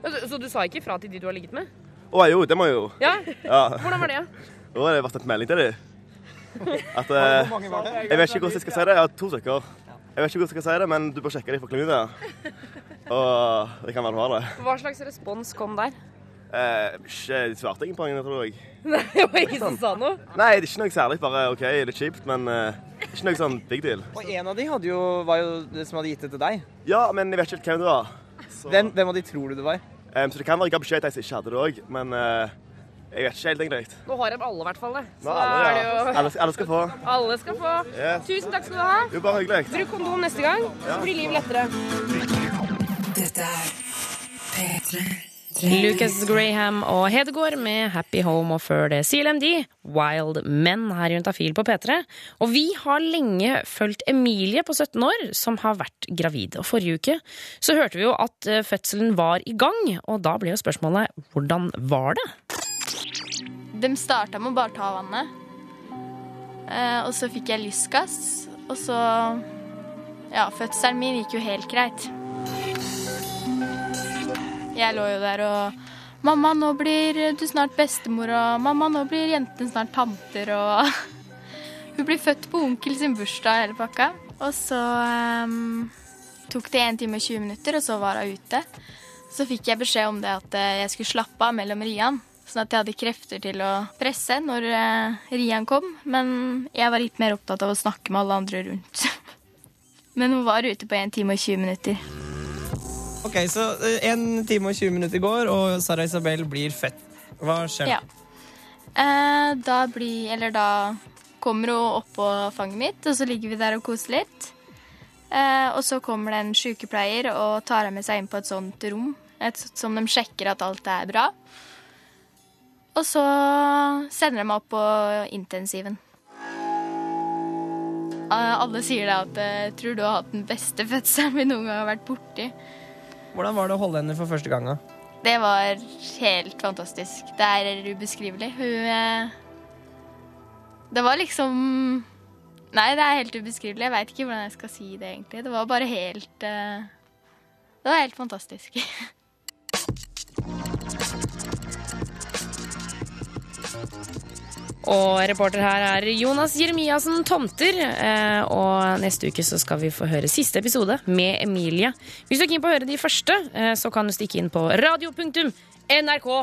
Så, så du sa ikke ifra til de du har ligget med? Å jo, det må jeg jo. Ja? Ja. Hvordan var det? Da har det vært en melding til dem. At eh, Jeg vet ikke hvordan jeg skal si det. Jeg har to stykker. Jeg vet ikke hvordan jeg skal si det, men du bør sjekke dem for klamydia. Og det kan være du har det. Hva slags respons kom der? Eh, ikke, de svarte ingen på den, tror jeg. Nei, det var ingen som sa noe? Nei, det er ikke noe særlig. Bare OK, litt kjipt, men uh, ikke noe sånn big deal. Og en av de hadde jo, var jo det som hadde gitt det til deg. Ja, men jeg vet ikke helt hvem det var. Så, Hvem, hvem av de tror du det var? Um, så det kan være jeg ga beskjed til de som ikke hadde det òg, men uh, jeg vet ikke helt egentlig. Nå har de alle i hvert fall det. Så Nå, da alle, er det ja. jo alle, alle skal få. Alle skal få. Yes. Tusen takk skal du ha. Jo, bare hyggelig. Bruk kondom neste gang, så blir livet lettere. Dette er P3. Lucas Graham og Hedegaard med Happy Home, og før det CLMD, Wild Men her i Juntafil på P3. Og vi har lenge fulgt Emilie på 17 år, som har vært gravid. Og forrige uke så hørte vi jo at eh, fødselen var i gang, og da ble jo spørsmålet hvordan var det? De starta med å bare ta vannet. Eh, og så fikk jeg lystgass. Og så Ja, fødselen min gikk jo helt greit. Jeg lå jo der og Mamma, nå blir du snart bestemor, og mamma, nå blir jentene snart tanter, og Hun blir født på onkel sin bursdag, hele pakka. Og så um, tok det 1 time og 20 minutter, og så var hun ute. Så fikk jeg beskjed om det at eh, jeg skulle slappe av mellom riene. Sånn at jeg hadde krefter til å presse når uh, riene kom. Men jeg var litt mer opptatt av å snakke med alle andre rundt. Men hun var ute på 1 time og 20 minutter. Ok, så eh, En time og 20 minutter går, og Sara Isabel blir født. Hva skjer? Ja. Eh, da blir Eller da kommer hun opp på fanget mitt, og så ligger vi der og koser litt. Eh, og så kommer det en sykepleier og tar henne med seg inn på et sånt rom, et, som de sjekker at alt er bra. Og så sender de meg opp på intensiven. Eh, alle sier da at jeg tror du har hatt den beste fødselen vi noen gang har vært borti. Hvordan var det å holde henne for første gang? Det var helt fantastisk. Det er ubeskrivelig. Hun eh, Det var liksom Nei, det er helt ubeskrivelig. Jeg veit ikke hvordan jeg skal si det, egentlig. Det var bare helt eh, Det var helt fantastisk. Og reporter her er Jonas Jeremiassen Tomter. eh, Og neste uke så skal vi få høre siste episode med Emilie. Hvis du er keen på å høre de første, eh, så kan du stikke inn på radio.nrk.no.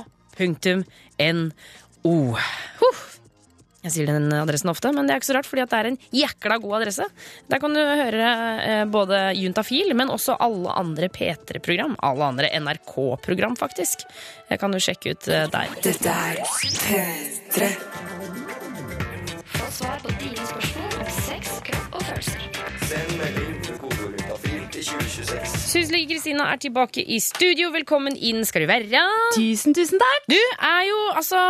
Jeg sier den adressen ofte, men det er ikke så rart, fordi det er en jækla god adresse. Der kan du høre eh, både Juntafil, men også alle andre P3-program. Alle andre NRK-program, faktisk. Det kan du sjekke ut der. Dette er P3. Få svar på dine spørsmål om sex, kropp og følelser. Send melding til kodejuntafil til 2026. Syslege Kristina er tilbake i studio. Velkommen inn skal du være. Tusen, tusen takk. Du er jo, altså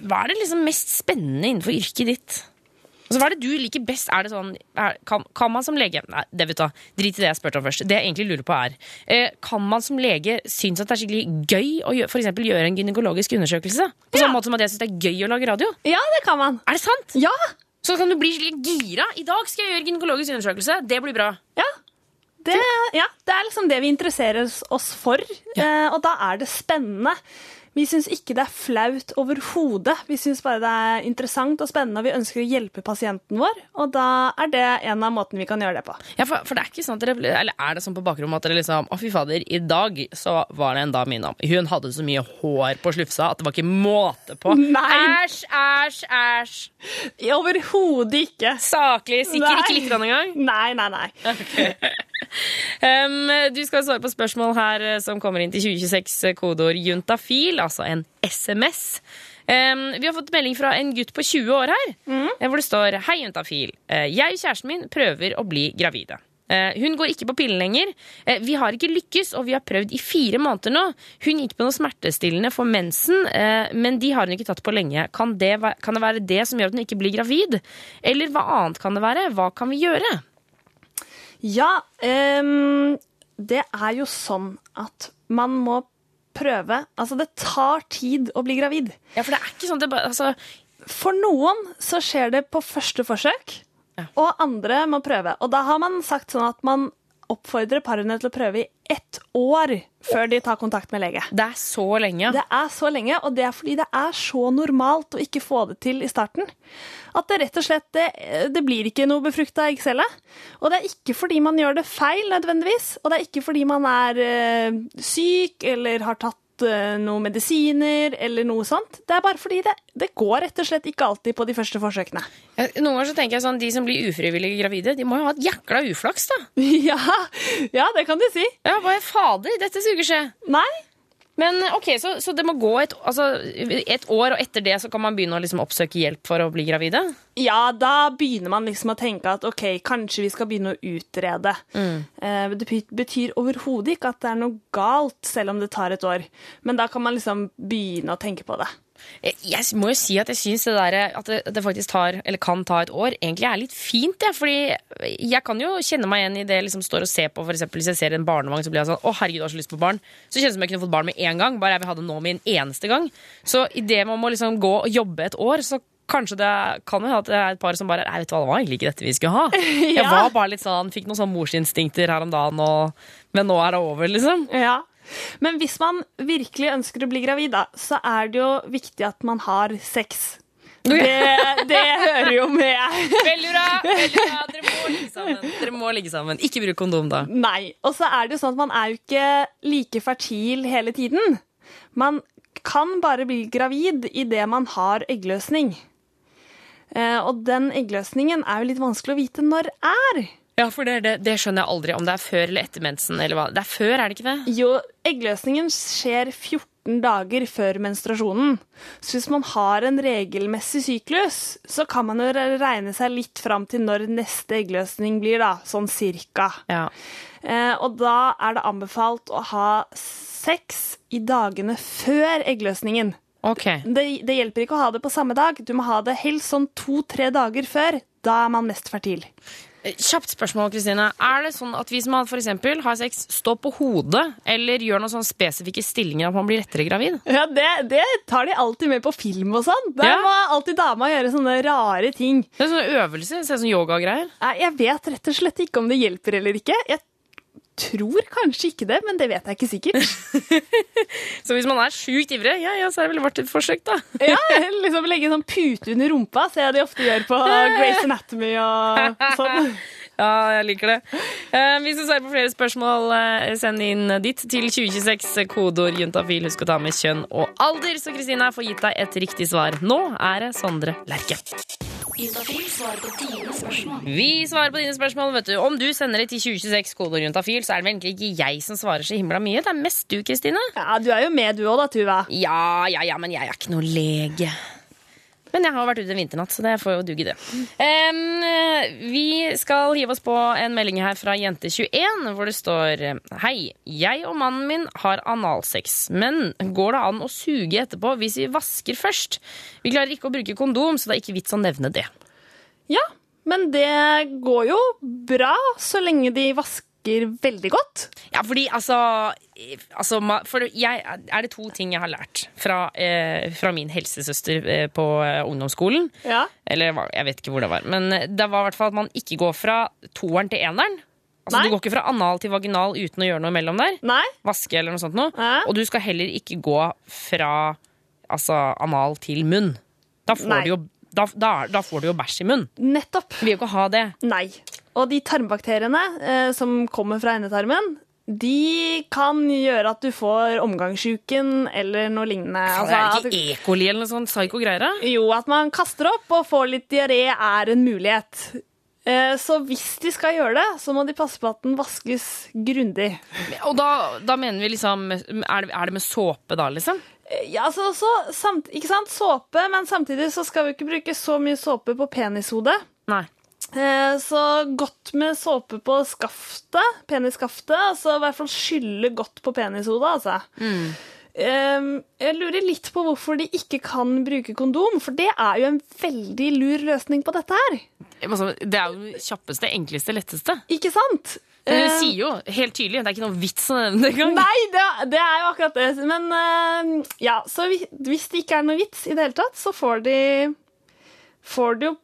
Hva er det liksom mest spennende innenfor yrket ditt? Altså, Hva er det du liker best? Er det sånn, er, kan, kan man som lege Nei, det vet du. Drit i det jeg spurte om først. Det jeg egentlig lurer på er eh, Kan man som lege synes at det er skikkelig gøy å gjøre, for eksempel gjøre en gynekologisk undersøkelse? På samme måte som at jeg syns det er gøy å lage radio? Ja, det kan man. Er det sant? Ja. Så kan du bli skikkelig gira. I dag skal jeg gjøre gynekologisk undersøkelse. Det blir bra. Det, ja, det er liksom det vi interesserer oss- for, for, eh, og da er det spennende. Vi syns ikke det er flaut overhodet. Vi syns bare det er interessant og spennende, og vi ønsker å hjelpe pasienten vår. Og da er det en av måtene vi kan gjøre det på. Ja, for, for det er ikke sånn at dere Eller er det sånn på bakrommet at dere liksom Å, fy fader, i dag så var det en dame innom. Hun hadde så mye hår på slufsa at det var ikke måte på. Nei. Æsj, æsj, æsj. Overhodet ikke. Saklig? Sikker Nei. ikke litt grann engang? Nei, nei, nei. Um, du skal svare på spørsmål her eh, som kommer inn til 2026, eh, kodeord juntafil, altså en SMS. Um, vi har fått melding fra en gutt på 20 år her, mm. hvor det står Hei, juntafil. Eh, Jeg og kjæresten min prøver å bli gravide. Eh, Hun går ikke på pillen lenger. Eh, Vi har ikke lykkes, og vi har prøvd i fire måneder nå. Hun gikk på noe smertestillende for mensen, eh, men de har hun ikke tatt på lenge. Kan det, kan det være det som gjør at hun ikke blir gravid? Eller hva annet kan det være? Hva kan vi gjøre? Ja, um, det er jo sånn at man må prøve Altså, det tar tid å bli gravid. Ja, for det er ikke sånn det bare altså, For noen så skjer det på første forsøk, og andre må prøve. Og da har man sagt sånn at man oppfordrer parene til å prøve i ett år før de tar kontakt med lege. Det er så lenge. Det er så lenge, og det er fordi det er så normalt å ikke få det til i starten. At det rett og slett det, det blir ikke noe befrukta eggcelle. Og det er ikke fordi man gjør det feil nødvendigvis, og det er ikke fordi man er eh, syk eller har tatt eh, noen medisiner eller noe sånt. Det er bare fordi det, det går rett og slett ikke alltid på de første forsøkene. Ja, Noen ganger så tenker jeg sånn, De som blir ufrivillig gravide, de må jo ha et jækla uflaks, da. Ja, ja det kan du si. Ja, hva er fader? Dette skulle ikke skje. Nei. Men ok, så, så det må gå et, altså, et år, og etter det så kan man begynne å liksom oppsøke hjelp for å bli gravide? Ja, da begynner man liksom å tenke at ok, kanskje vi skal begynne å utrede. Mm. Eh, Det betyr overhodet ikke at det er noe galt, selv om det tar et år. Men da kan man liksom begynne å tenke på det. Jeg jeg må jo si at jeg syns det der at det, faktisk tar, eller kan ta et år, egentlig er litt fint. Ja, fordi jeg kan jo kjenne meg igjen i det jeg liksom står og ser på, eksempel hvis jeg ser en barnevogn, så blir jeg sånn Å, herregud, jeg har så lyst på barn. Så kjennes det som jeg kunne fått barn med en gang, bare jeg vil ha det nå med en eneste gang. Så idet man må liksom gå og jobbe et år, så Kanskje det kan hende at det er et par som bare Nei, vet du hva, det var egentlig ikke dette vi skulle ha. Jeg var bare litt sånn, Fikk noen sånn morsinstinkter her om dagen, og, men nå er det over, liksom. Ja. Men hvis man virkelig ønsker å bli gravid, da, så er det jo viktig at man har sex. Det, det hører jo med. Veldig bra! veldig bra Dere må ligge sammen. Dere må ligge sammen. Ikke bruk kondom, da. Nei. Og så er det jo sånn at man er jo ikke like fertil hele tiden. Man kan bare bli gravid idet man har eggløsning. Eh, og den eggløsningen er jo litt vanskelig å vite når er. Ja, for det, det, det skjønner jeg aldri. Om det er før eller etter mensen. Eller hva. Det er før, er det ikke det? Jo, eggløsningen skjer 14 dager før menstruasjonen. Så hvis man har en regelmessig syklus, så kan man jo regne seg litt fram til når neste eggløsning blir, da. Sånn cirka. Ja. Eh, og da er det anbefalt å ha sex i dagene før eggløsningen. Ok. Det, det hjelper ikke å ha det på samme dag. Du må ha det helst sånn to-tre dager før. Da er man mest fertil. Eh, Kjapt spørsmål, Kristine. Er det sånn at hvis man eksempel har sex, står på hodet, eller gjør noen sånne spesifikke stillinger, at man blir lettere gravid? Ja, det, det tar de alltid med på film og sånn. Der Ja. må alltid dama gjøre sånne rare ting. Det er sånne øvelser, ser ut som yogagreier. Jeg vet rett og slett ikke om det hjelper eller ikke. Jeg tror kanskje ikke det, men det vet jeg ikke sikkert. Så hvis man er sjukt ivrig, ja, ja, så er det vel verdt et forsøk, da. Ja, liksom Legge en sånn pute under rumpa, ser jeg de ofte gjør på Grace Anatomy og sånn. Ja, jeg liker det. Eh, hvis du svarer på flere spørsmål, eh, send inn ditt til 2026, kodeord juntafil. Husk å ta med kjønn og alder, så Kristina får gitt deg et riktig svar. Nå er det Sondre Lerche. Juntafil svarer på dine spørsmål. Vi svarer på dine spørsmål. vet du. Om du sender det til 2026 kodeord juntafil, så er det vel egentlig ikke jeg som svarer så himla mye. Det er mest du, Kristine. Ja, Du er jo med du òg da, Tuva. Ja, ja, ja, men jeg er ikke noe lege. Men jeg har vært ute en vinternatt, så det får jo duge, det. Um, vi skal hive oss på en melding her fra Jente21, hvor det står Hei, jeg og mannen min har analsex, men går det an å suge etterpå hvis vi vasker først? Vi klarer ikke å bruke kondom, så det er ikke vits å nevne det. Ja, men det går jo bra så lenge de vasker veldig godt. Ja, fordi altså, altså For jeg, er det to ting jeg har lært fra, eh, fra min helsesøster eh, på eh, ungdomsskolen. Ja. Eller jeg vet ikke hvor det var. Men det var i hvert fall at man ikke går fra toeren til eneren. Altså, Nei. Du går ikke fra anal til vaginal uten å gjøre noe imellom der. Nei. Vaske eller noe sånt noe. Og du skal heller ikke gå fra altså, anal til munn. Da får, Nei. du jo, da, da, da får du jo bæsj i munn. Nettopp. Vil jo ikke ha det. Nei. Og de tarmbakteriene eh, som kommer fra endetarmen, de kan gjøre at du får omgangssjuken eller noe lignende. Altså, det er ikke E. coli eller noe sånt psyko greier? Jo, at man kaster opp og får litt diaré er en mulighet. Eh, Så hvis de skal gjøre det, så må de passe på at den vaskes grundig. Og da, da mener vi liksom Er det, er det med såpe da, liksom? Eh, Ja, altså, så, samt, ikke sant? Såpe, men samtidig så skal vi ikke bruke så mye såpe på penishodet. Nei. Eh, Så godt med såpe på skaftet, penisskaftet. Altså i hvert fall skylle godt på penishodet, altså. Mm. Jeg lurer litt på hvorfor de ikke kan bruke kondom, for det er jo en veldig lur løsning på dette her. Det er jo kjappeste, enkleste, letteste. Ikke sant? Men hun Eh, sier jo helt tydelig det er ikke noe vits å nevne det engang. Nei, det, det er jo akkurat det. Men eh, ja, så hvis det ikke er noe vits i det hele tatt, så får de Får de jo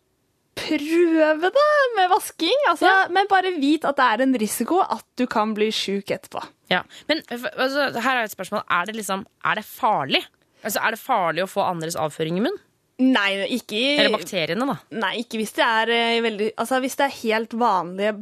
prøve det med vasking. Altså, Men bare vit at det er en risiko at du kan bli sjuk etterpå. Ja, Men altså, her er et spørsmål. Er det liksom Er det farlig? Altså, Er det farlig å få andres avføring i munn? Nei, ikke Eller bakteriene, da. Nei, ikke hvis det er eh, veldig Altså hvis det er helt vanlige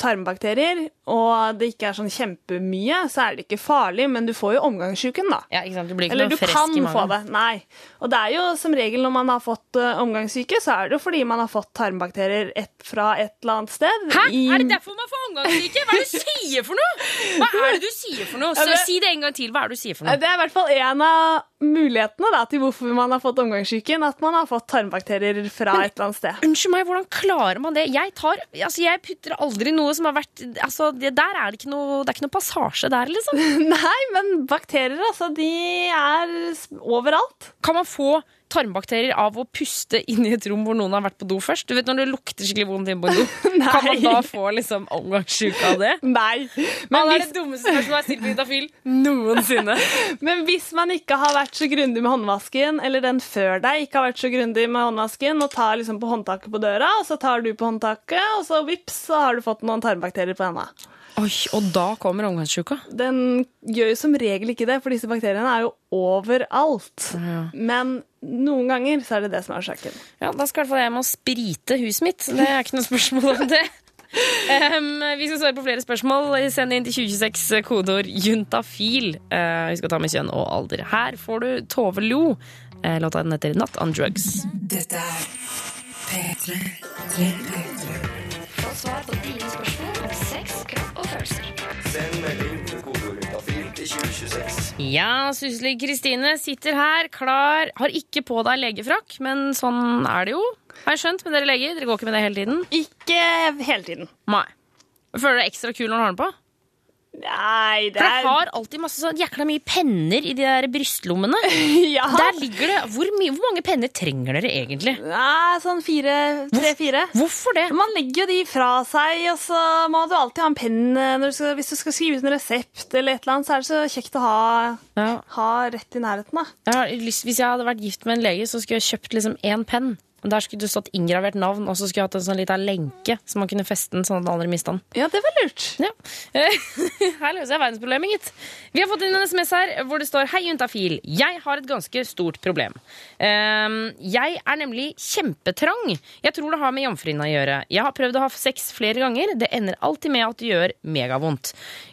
tarmbakterier, og det ikke er sånn kjempemye, så er det ikke farlig, men du får jo omgangssjuken, da. Ja, ikke sant? Du blir ikke Eller noe du frisk kan i få det. Nei. Og det er jo som regel når man har fått uh, omgangssyke, så er det jo fordi man har fått tarmbakterier et, fra et eller annet sted. Hæ? i- Er det derfor man får omgangssyke? Hva er det du sier for noe? Hva er det du sier for noe? Så, det- si det en gang til. Hva er det du sier for noe? Det er i hvert fall en av mulighetene da, til hvorfor man har fått omgangssyken, at man har fått tarmbakterier fra et eller annet sted. Unnskyld meg, hvordan klarer man det? Jeg, tar, altså, jeg putter aldri noe som har vært altså, det, Der er det ikke noe, det er ikke noe passasje der, liksom. Nei, men bakterier, altså, de er overalt. Kan man få tarmbakterier av å puste inn i et rom hvor noen har vært på do først? Du vet når det lukter skikkelig vondt inne på do? Kan man da få liksom omgangssjuke av det? Nei. Men det er hvis- det dummeste spørsmålet jeg har stilt på noensinne. Men hvis man ikke har vært så grundig med håndvasken, eller den før deg ikke har vært så grundig med håndvasken, og tar liksom på håndtaket på døra, og så tar du på håndtaket, og så vips, så har du fått noen tarmbakterier på henda. Oi, og da kommer omgangssjuka? Den gjør jo som regel ikke det, for disse bakteriene er jo overalt. Men noen ganger så er det det som er årsaken. Ja, da skal i hvert fall jeg med å sprite huset mitt. Det er ikke noe spørsmål om det. Um, vi skal svare på flere spørsmål. Send inn til 2026 kodeord juntafil. Uh, vi skal ta med kjønn og alder. Her får du Tove Lo. Uh, låta den heter Not on Drugs. Dette er P3. Få svar på dine spørsmål til 2026. Ja, Susli Kristine sitter her klar. Har ikke på deg legefrakk, men sånn er det jo. Har jeg skjønt med dere leger? Dere går ikke med det hele tiden? Ikke hele tiden. Nei. Føler du deg ekstra kul når du har den på? Nei, det For er jeg har alltid masse sånn jækla mye penner i de der brystlommene. Ja. Der ligger det hvor, mye, hvor mange penner trenger dere egentlig? Nei, sånn fire, tre-fire. Hvorfor det? Man legger jo de fra seg, og så må du alltid ha en penn eh, du skal, hvis du skal skrive ut en resept eller et eller annet, så er det så kjekt å ha, Ja. ha rett i nærheten, da. Jeg har hvis jeg hadde vært gift med en lege, så skulle jeg kjøpt liksom én penn. Der skulle det stått inngravert navn, og så skulle jeg hatt en sånn liten lenke så man kunne feste den sånn at aldri mista den. Ja, det var lurt. Ja. Her løser jeg verdensproblemet, gitt. Vi har fått inn en SMS her hvor det står Hei, juntafil. Jeg har et ganske stort problem. Ehm, jeg er nemlig kjempetrang. Jeg tror det har med jomfruhinna å gjøre. Jeg har prøvd å ha sex flere ganger. Det ender alltid med at det gjør megavondt.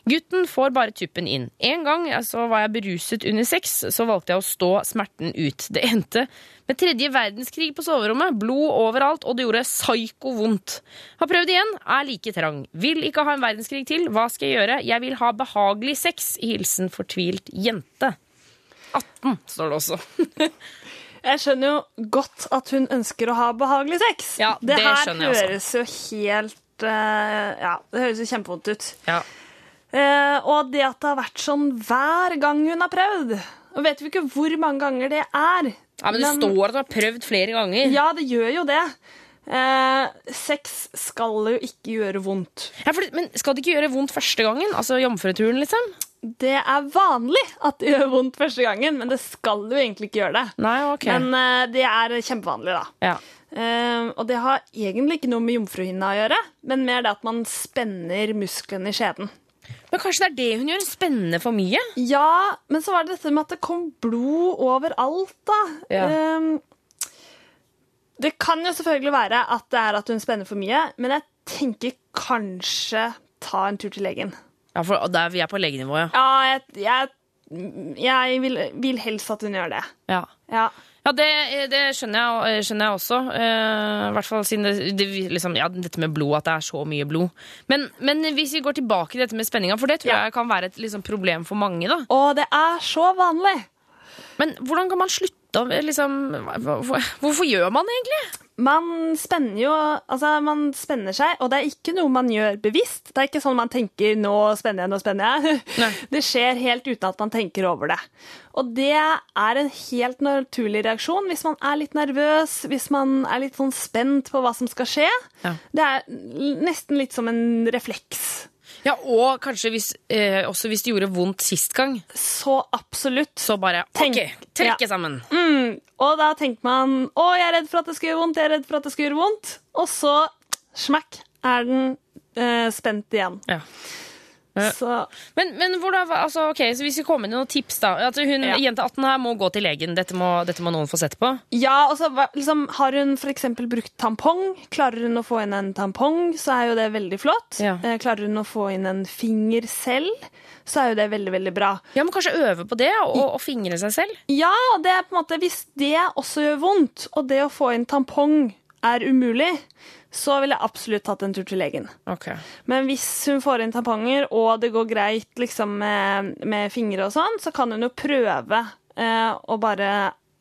Gutten får bare tuppen inn. En gang så var jeg beruset under sex, så valgte jeg å stå smerten ut. Det endte med tredje verdenskrig på soverommet, blod overalt, og det gjorde psyko vondt. Har prøvd igjen, er like trang. Vil ikke ha en verdenskrig til, hva skal jeg gjøre? Jeg vil ha behagelig sex. Hilsen fortvilt jente. 18 står det også. Jeg skjønner jo godt at hun ønsker å ha behagelig sex. Ja, det her jeg også. høres jo helt eh, Ja, det høres jo kjempevondt ut. Ja. Eh, og det at det har vært sånn hver gang hun har prøvd Og vet vi ikke hvor mange ganger det er. Ja, men det står at du har prøvd flere ganger. Ja, det gjør jo det. Eh, sex skal jo ikke gjøre vondt. Ja, for, men skal det ikke gjøre vondt første gangen? Altså jomfruturen, liksom? det er vanlig at det gjør vondt første gangen, men det skal jo egentlig ikke gjøre det. Nei, ok. Men eh, det er kjempevanlig, da. Ja. Eh, og det har egentlig ikke noe med jomfruhinna å gjøre, men mer det at man spenner musklene i skjeden. Men kanskje det er det hun gjør? Spennende for mye? Ja, men så var det dette med at det kom blod overalt, da. Ja. Um, det kan jo selvfølgelig være at det er at hun spenner for mye, men jeg tenker kanskje ta en tur til legen. Ja, for der vi er på legenivå, ja. Ja, jeg, jeg, jeg vil, vil helst at hun gjør det. Ja. Ja. Ja, det, det skjønner, jeg, skjønner jeg også. Eh, I hvert fall siden det, det, liksom, ja, dette med blod, at det er så mye blod. Men, men hvis vi går tilbake til dette med spenninga, for det tror jeg kan være et liksom, problem for mange. da. Å, det er så vanlig. Men hvordan kan man slutte liksom Hvorfor, hvorfor gjør man det egentlig? Man spenner jo Altså, man spenner seg, og det er ikke noe man gjør bevisst. Det er ikke sånn man tenker 'nå spenner jeg, nå spenner jeg'. Det skjer helt uten at man tenker over det. Og det er en helt naturlig reaksjon hvis man er litt nervøs, hvis man er litt sånn spent på hva som skal skje. Ja. Det er nesten litt som en refleks. Ja, Og kanskje hvis, eh, også hvis det gjorde vondt sist gang. Så absolutt. Så bare OK, trekke Ja. sammen. Mm, og da tenker man 'Å, jeg er redd for at det skal gjøre vondt', jeg er redd for at det skal gjøre vondt. Og så smakk er den eh, spent igjen. Ja. Så Men, men hvordan, altså, okay, så hvis vi kommer med noen tips, da. At hun, Ja. Jente 18 her må gå til legen. Dette må, dette må noen få sett på. Ja, og så liksom, Har hun f.eks. brukt tampong, klarer hun å få inn en tampong, så er jo det veldig flott. Ja. Eh, Klarer hun å få inn en finger selv, så er jo det veldig, veldig bra. Ja, men Kanskje øve på det, og, og fingre seg selv? Ja, det er på en måte, hvis det også gjør vondt, og det å få inn tampong er umulig, så ville jeg absolutt tatt en tur til legen. Okay. Men hvis hun får inn tamponger, og det går greit liksom, med, med fingre og sånn, så kan hun jo prøve eh, å bare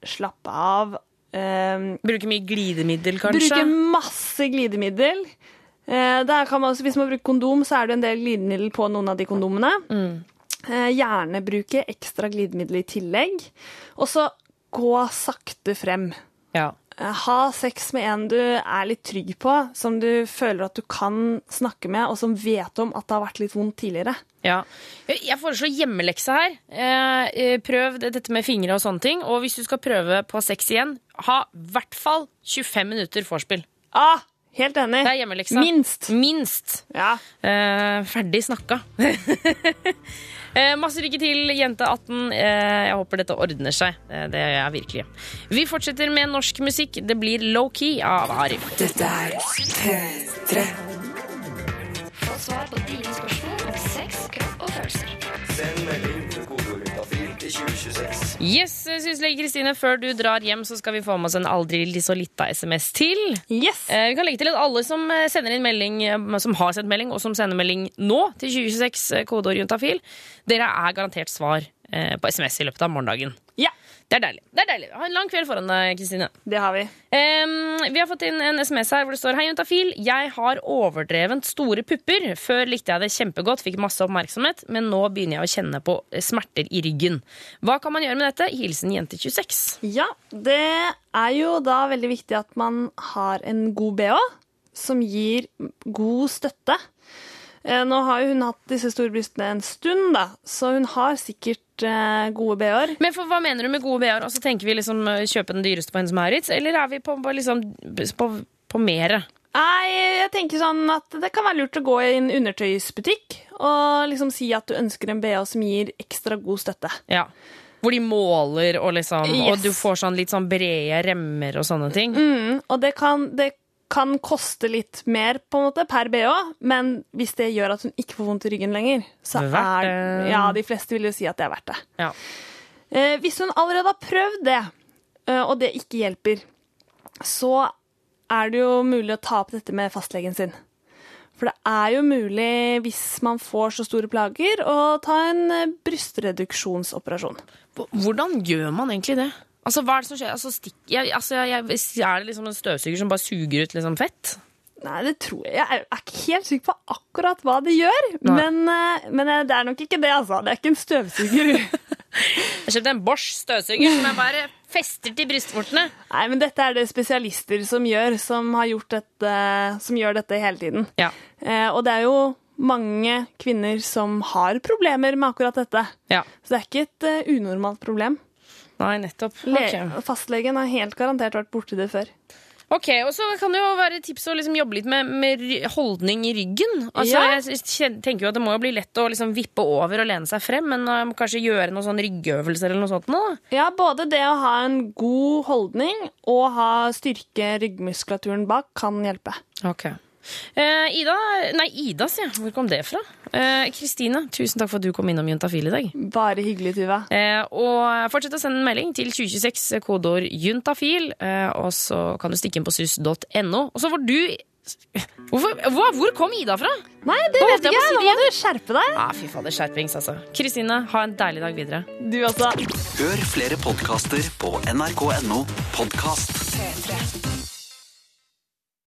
slappe av. Eh, Bruke mye glidemiddel, kanskje? Bruke masse glidemiddel. Eh, man også, hvis man bruker kondom, så er det en del glidemiddel på noen av de kondomene. Eh, gjerne bruke ekstra glidemiddel i tillegg. Og så gå sakte frem. Ja. Eh, Ha sex med en du er litt trygg på, som du føler at du kan snakke med, og som vet om at det har vært litt vondt tidligere. Ja. Jeg foreslår hjemmelekse her. Eh, eh, prøv dette med fingre og sånne ting. Og hvis du skal prøve på sex igjen, ha i hvert fall 25 minutter vorspiel. Ah, helt enig. Det er hjemmeleksa. Minst. Minst. Ja. Eh, ferdig snakka. eh, masse lykke til, jente 18. Eh, jeg håper dette ordner seg. Eh, det gjør jeg virkelig. Vi fortsetter med norsk musikk. Det blir Low Key av Arif. Dette er P3. Få svar på dine spørsmål 26. Yes, syslege Kristine, før du drar hjem, så skal vi få med oss en aldri så lita SMS til. Yes. Eh, vi kan legge til at alle som eh, sender inn melding, eh, som har sendt melding, og som sender melding nå til 2026, kodeord juntafil, dere er garantert svar på SMS i løpet av morgendagen. Det er deilig. Det er deilig. Ha en lang kveld foran deg, Kristine. Det har vi. um, vi har fått inn en SMS her hvor det står Hei, juntafil. Jeg har overdrevent store pupper. Før likte jeg det kjempegodt, fikk masse oppmerksomhet, men nå begynner jeg å kjenne på eh, smerter i ryggen. Hva kan man gjøre med dette? Hilsen jente26. Ja, det er jo da veldig viktig at man har en god BH som gir god støtte. Eh, Nå har jo hun hatt disse store brystene en stund, da, så hun har sikkert eh, gode BH-er. Men for, hva mener du med gode BH-er? Altså, tenker vi liksom eh, kjøpe den dyreste på Hennes Maurits, eller er vi på, på, liksom, på, på mere? Nei, jeg tenker sånn at det kan være lurt å gå i en undertøysbutikk og liksom si at du ønsker en BH som gir ekstra god støtte. Ja. Hvor de måler, og, liksom, Yes. og du får sånn litt sånn brede remmer og sånne ting. Mm, og det kan, det kan koste litt mer på en måte per BH, men hvis det gjør at hun ikke får vondt i ryggen lenger, så er. Ja, de fleste vil jo si at det er verdt det. Ja. Eh, hvis hun allerede har prøvd det, eh, og det ikke hjelper, så er det jo mulig å ta opp dette med fastlegen sin. For det er jo mulig, hvis man får så store plager, å ta en brystreduksjonsoperasjon. Hvordan gjør man egentlig det? Altså, hva er det som skjer? Altså, stikk, jeg, altså, jeg, er det liksom en støvsuger som bare suger ut liksom fett? Nei, det tror jeg. Jeg er ikke helt sikker på akkurat hva det gjør. Men, eh, men eh, det er nok ikke det, altså. Det er ikke en støvsuger. Jeg kjøpte en Bosch støvsuger som jeg bare fester til brystvortene. Nei, men dette er det spesialister som gjør, som, har gjort dette, som gjør dette hele tiden. Ja. Eh, og det er jo mange kvinner som har problemer med akkurat dette. Ja. Så det er ikke et uh, unormalt problem. Nei, nettopp. Okay. Fastlegen har helt garantert vært borti det før. Ok, og så kan det jo være tips å liksom jobbe litt med, med holdning i ryggen. Altså, Ja. Jeg tenker jo at det må jo bli lett å liksom vippe over og lene seg frem, men jeg må kanskje gjøre noen sånn ryggøvelser eller noe sånt nå. Ja, både det å ha en god holdning og ha styrke ryggmuskulaturen bak kan hjelpe. Ok. Eh, Ida Nei, Ida, sier jeg. Hvor kom det fra? Eh, Kristine, tusen takk for at du kom innom Juntafil i dag. Bare hyggelig, Tuva. Eh, og fortsett å sende en melding til 2026, kodeord juntafil, eh, og så kan du stikke inn på sus.no. Og så får du Hvorfor, hvor, Hvor kom Ida fra? Nei, det vet jeg ikke. Nå må du skjerpe deg. Ja, fy fader, skjerpings, altså. Kristine, ha en deilig dag videre. Du også. Hør flere podkaster på nrk.no podkast. P3.